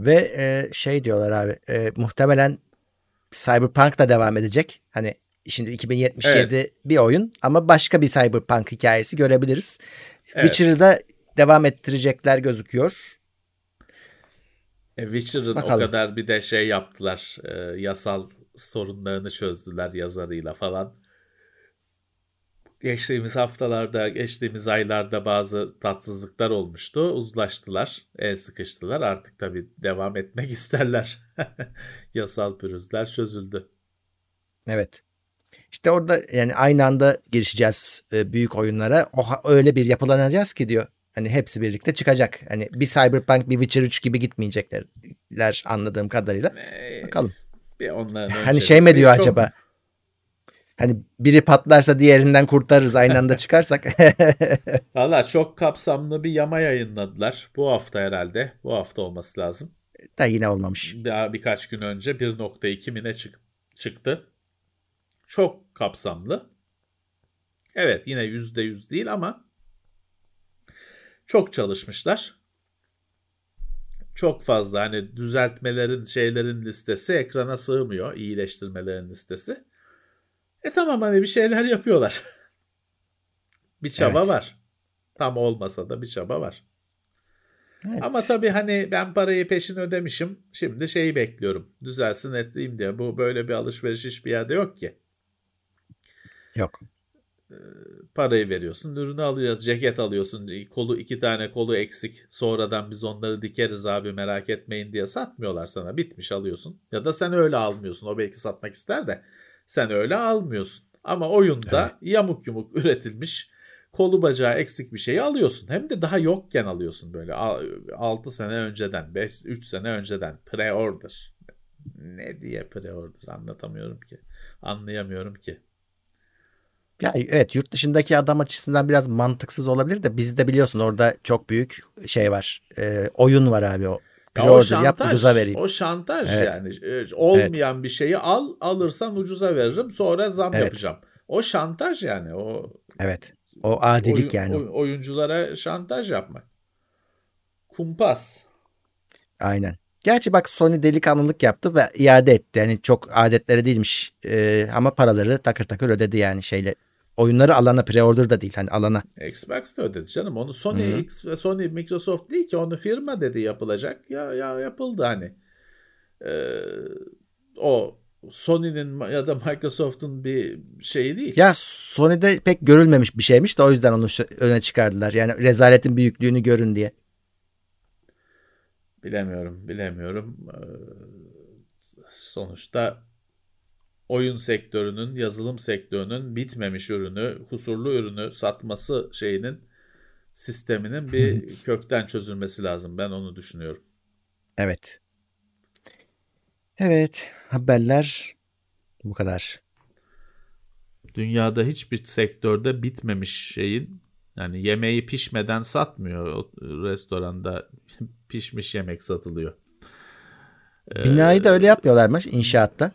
Ve e, şey diyorlar abi e, muhtemelen Cyberpunk da devam edecek. Hani şimdi 2077 evet. bir oyun ama başka bir Cyberpunk hikayesi görebiliriz. Evet. Witcher'ı da devam ettirecekler gözüküyor. E, Witcher'ın o kadar bir de şey yaptılar. E, yasal sorunlarını çözdüler yazarıyla falan geçtiğimiz haftalarda, geçtiğimiz aylarda bazı tatsızlıklar olmuştu. Uzlaştılar, el sıkıştılar. Artık tabii devam etmek isterler. Yasal pürüzler çözüldü. Evet. İşte orada yani aynı anda girişeceğiz e, büyük oyunlara. O öyle bir yapılanacağız ki diyor. Hani hepsi birlikte çıkacak. Hani bir Cyberpunk, bir Witcher 3 gibi gitmeyecekler anladığım kadarıyla. Bakalım. Bir onların hani şey mi diyor çok... acaba? Hani biri patlarsa diğerinden kurtarırız aynı anda çıkarsak. Valla çok kapsamlı bir yama yayınladılar. Bu hafta herhalde. Bu hafta olması lazım. Da yine olmamış. Daha birkaç gün önce 1.2 mine çık çıktı. Çok kapsamlı. Evet yine %100 değil ama çok çalışmışlar. Çok fazla hani düzeltmelerin şeylerin listesi ekrana sığmıyor. iyileştirmelerin listesi. E tamam hani bir şeyler yapıyorlar. bir çaba evet. var. Tam olmasa da bir çaba var. Evet. Ama tabii hani ben parayı peşin ödemişim. Şimdi şeyi bekliyorum. Düzelsin ettiğim diye. Bu böyle bir alışveriş hiçbir yerde yok ki. Yok. Ee, parayı veriyorsun, ürünü alıyorsun, ceket alıyorsun, kolu iki tane kolu eksik. Sonradan biz onları dikeriz abi merak etmeyin diye satmıyorlar sana. Bitmiş alıyorsun. Ya da sen öyle almıyorsun. O belki satmak ister de sen öyle almıyorsun. Ama oyunda evet. yamuk yumuk üretilmiş kolu bacağı eksik bir şeyi alıyorsun. Hem de daha yokken alıyorsun böyle 6 sene önceden, 5 3 sene önceden pre-order. Ne diye pre-order anlatamıyorum ki. Anlayamıyorum ki. Ya evet yurt dışındaki adam açısından biraz mantıksız olabilir de bizde biliyorsun orada çok büyük şey var. E, oyun var abi o o şantaj, yap ucuza vereyim. O şantaj evet. yani. E, olmayan evet. bir şeyi al alırsan ucuza veririm sonra zam evet. yapacağım. O şantaj yani o. Evet. O adilik oyun, yani. Oy, oyunculara şantaj yapmak. Kumpas. Aynen. Gerçi bak Sony delikanlılık yaptı ve iade etti. Yani çok adetlere değilmiş. Ee, ama paraları takır takır ödedi yani şeyle oyunları alana pre-order da değil hani alana. Xbox da ödedi canım. Onu Sony Hı-hı. X ve Sony Microsoft değil ki onu firma dedi yapılacak. Ya ya yapıldı hani. Ee, o Sony'nin ya da Microsoft'un bir şeyi değil. Ya Sony'de pek görülmemiş bir şeymiş de o yüzden onu öne çıkardılar. Yani rezaletin büyüklüğünü görün diye. Bilemiyorum, bilemiyorum. Ee, sonuçta oyun sektörünün, yazılım sektörünün bitmemiş ürünü, kusurlu ürünü satması şeyinin sisteminin bir kökten çözülmesi lazım. Ben onu düşünüyorum. Evet. Evet, haberler bu kadar. Dünyada hiçbir sektörde bitmemiş şeyin yani yemeği pişmeden satmıyor o restoranda pişmiş yemek satılıyor. Binayı da öyle yapmıyorlarmış inşaatta.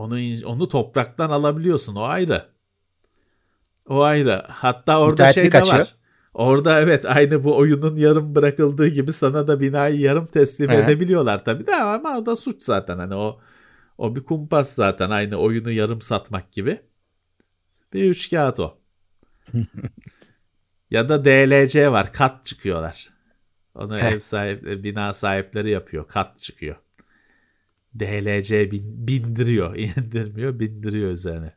Onu onu topraktan alabiliyorsun o ayrı. O ayrı. Hatta orada şey de var. Orada evet aynı bu oyunun yarım bırakıldığı gibi sana da binayı yarım teslim He. edebiliyorlar tabii de ama o da suç zaten hani o o bir kumpas zaten aynı oyunu yarım satmak gibi. Bir üç kağıt o. ya da DLC var kat çıkıyorlar. Onu ev sahip bina sahipleri yapıyor kat çıkıyor. DLC bin- bindiriyor indirmiyor bindiriyor üzerine.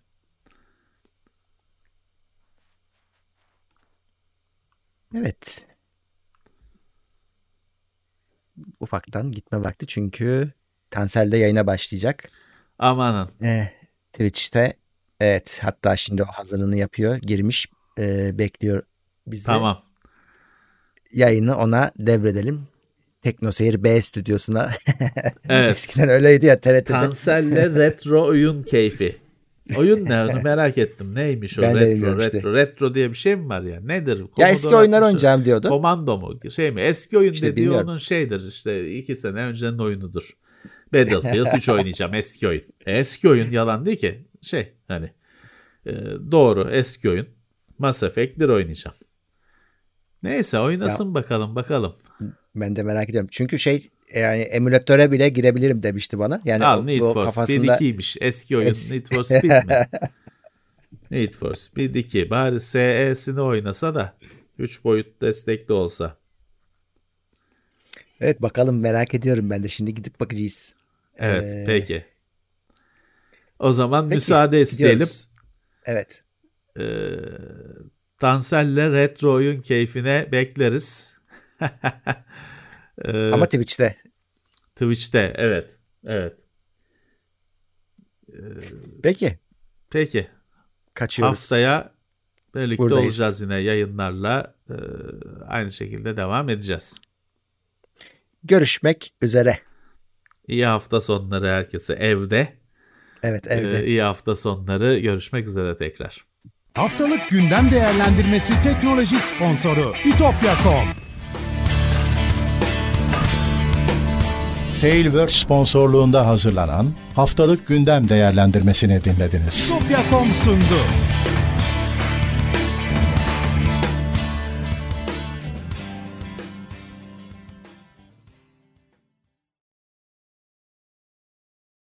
Evet. Ufaktan gitme vakti çünkü Tansel de yayına başlayacak. Amanın. Eh, Twitch'te evet hatta şimdi o hazırlığını yapıyor. Girmiş eh, bekliyor bizi. Tamam. Yayını ona devredelim. Teknoseyir B stüdyosuna. Evet. Eskiden öyleydi ya TRT'de. Tansel'le retro oyun keyfi. Oyun ne onu merak ettim. Neymiş o Ben retro retro retro diye bir şey mi var ya? Nedir? ya Commodore eski oyunlar 60'ı oynayacağım diyordu. Komando mu? Şey mi? Eski oyun İşte dediği bilmiyorum. onun şeydir işte iki sene öncenin oyunudur. Battlefield 3 oynayacağım eski oyun. E, eski oyun yalan değil ki. Şey hani e, doğru eski oyun. Mass Effect 1 oynayacağım. Neyse oynasın bakalım bakalım. Ben de merak ediyorum. Çünkü şey yani emülatöre bile girebilirim demişti bana. Yani Al o- Need o for kafasında Speed 2'ymiş. Eski oyun Es- Need for Speed mi? Need for Speed 2. Bari SE'sini oynasa da 3 boyut destekli olsa. Evet bakalım merak ediyorum ben de. Şimdi gidip bakacağız. Evet Ee, peki. O zaman Peki, müsaade isteyelim. gidiyoruz. Evet. Ee, Tansel'le retro oyun keyfine bekleriz. Ee, Ama Twitch'te. Twitch'te evet. Evet. Peki. Peki. Kaçıyoruz. Haftaya birlikte Buradayız. olacağız yine yayınlarla. Ee, aynı şekilde devam edeceğiz. Görüşmek üzere. İyi hafta sonları herkese evde. Evet evde. Ee, iyi hafta sonları. Görüşmek üzere tekrar. Haftalık gündem değerlendirmesi teknoloji sponsoru itopya.com. Tailwords sponsorluğunda hazırlanan haftalık gündem değerlendirmesini dinlediniz. itopya.com sundu.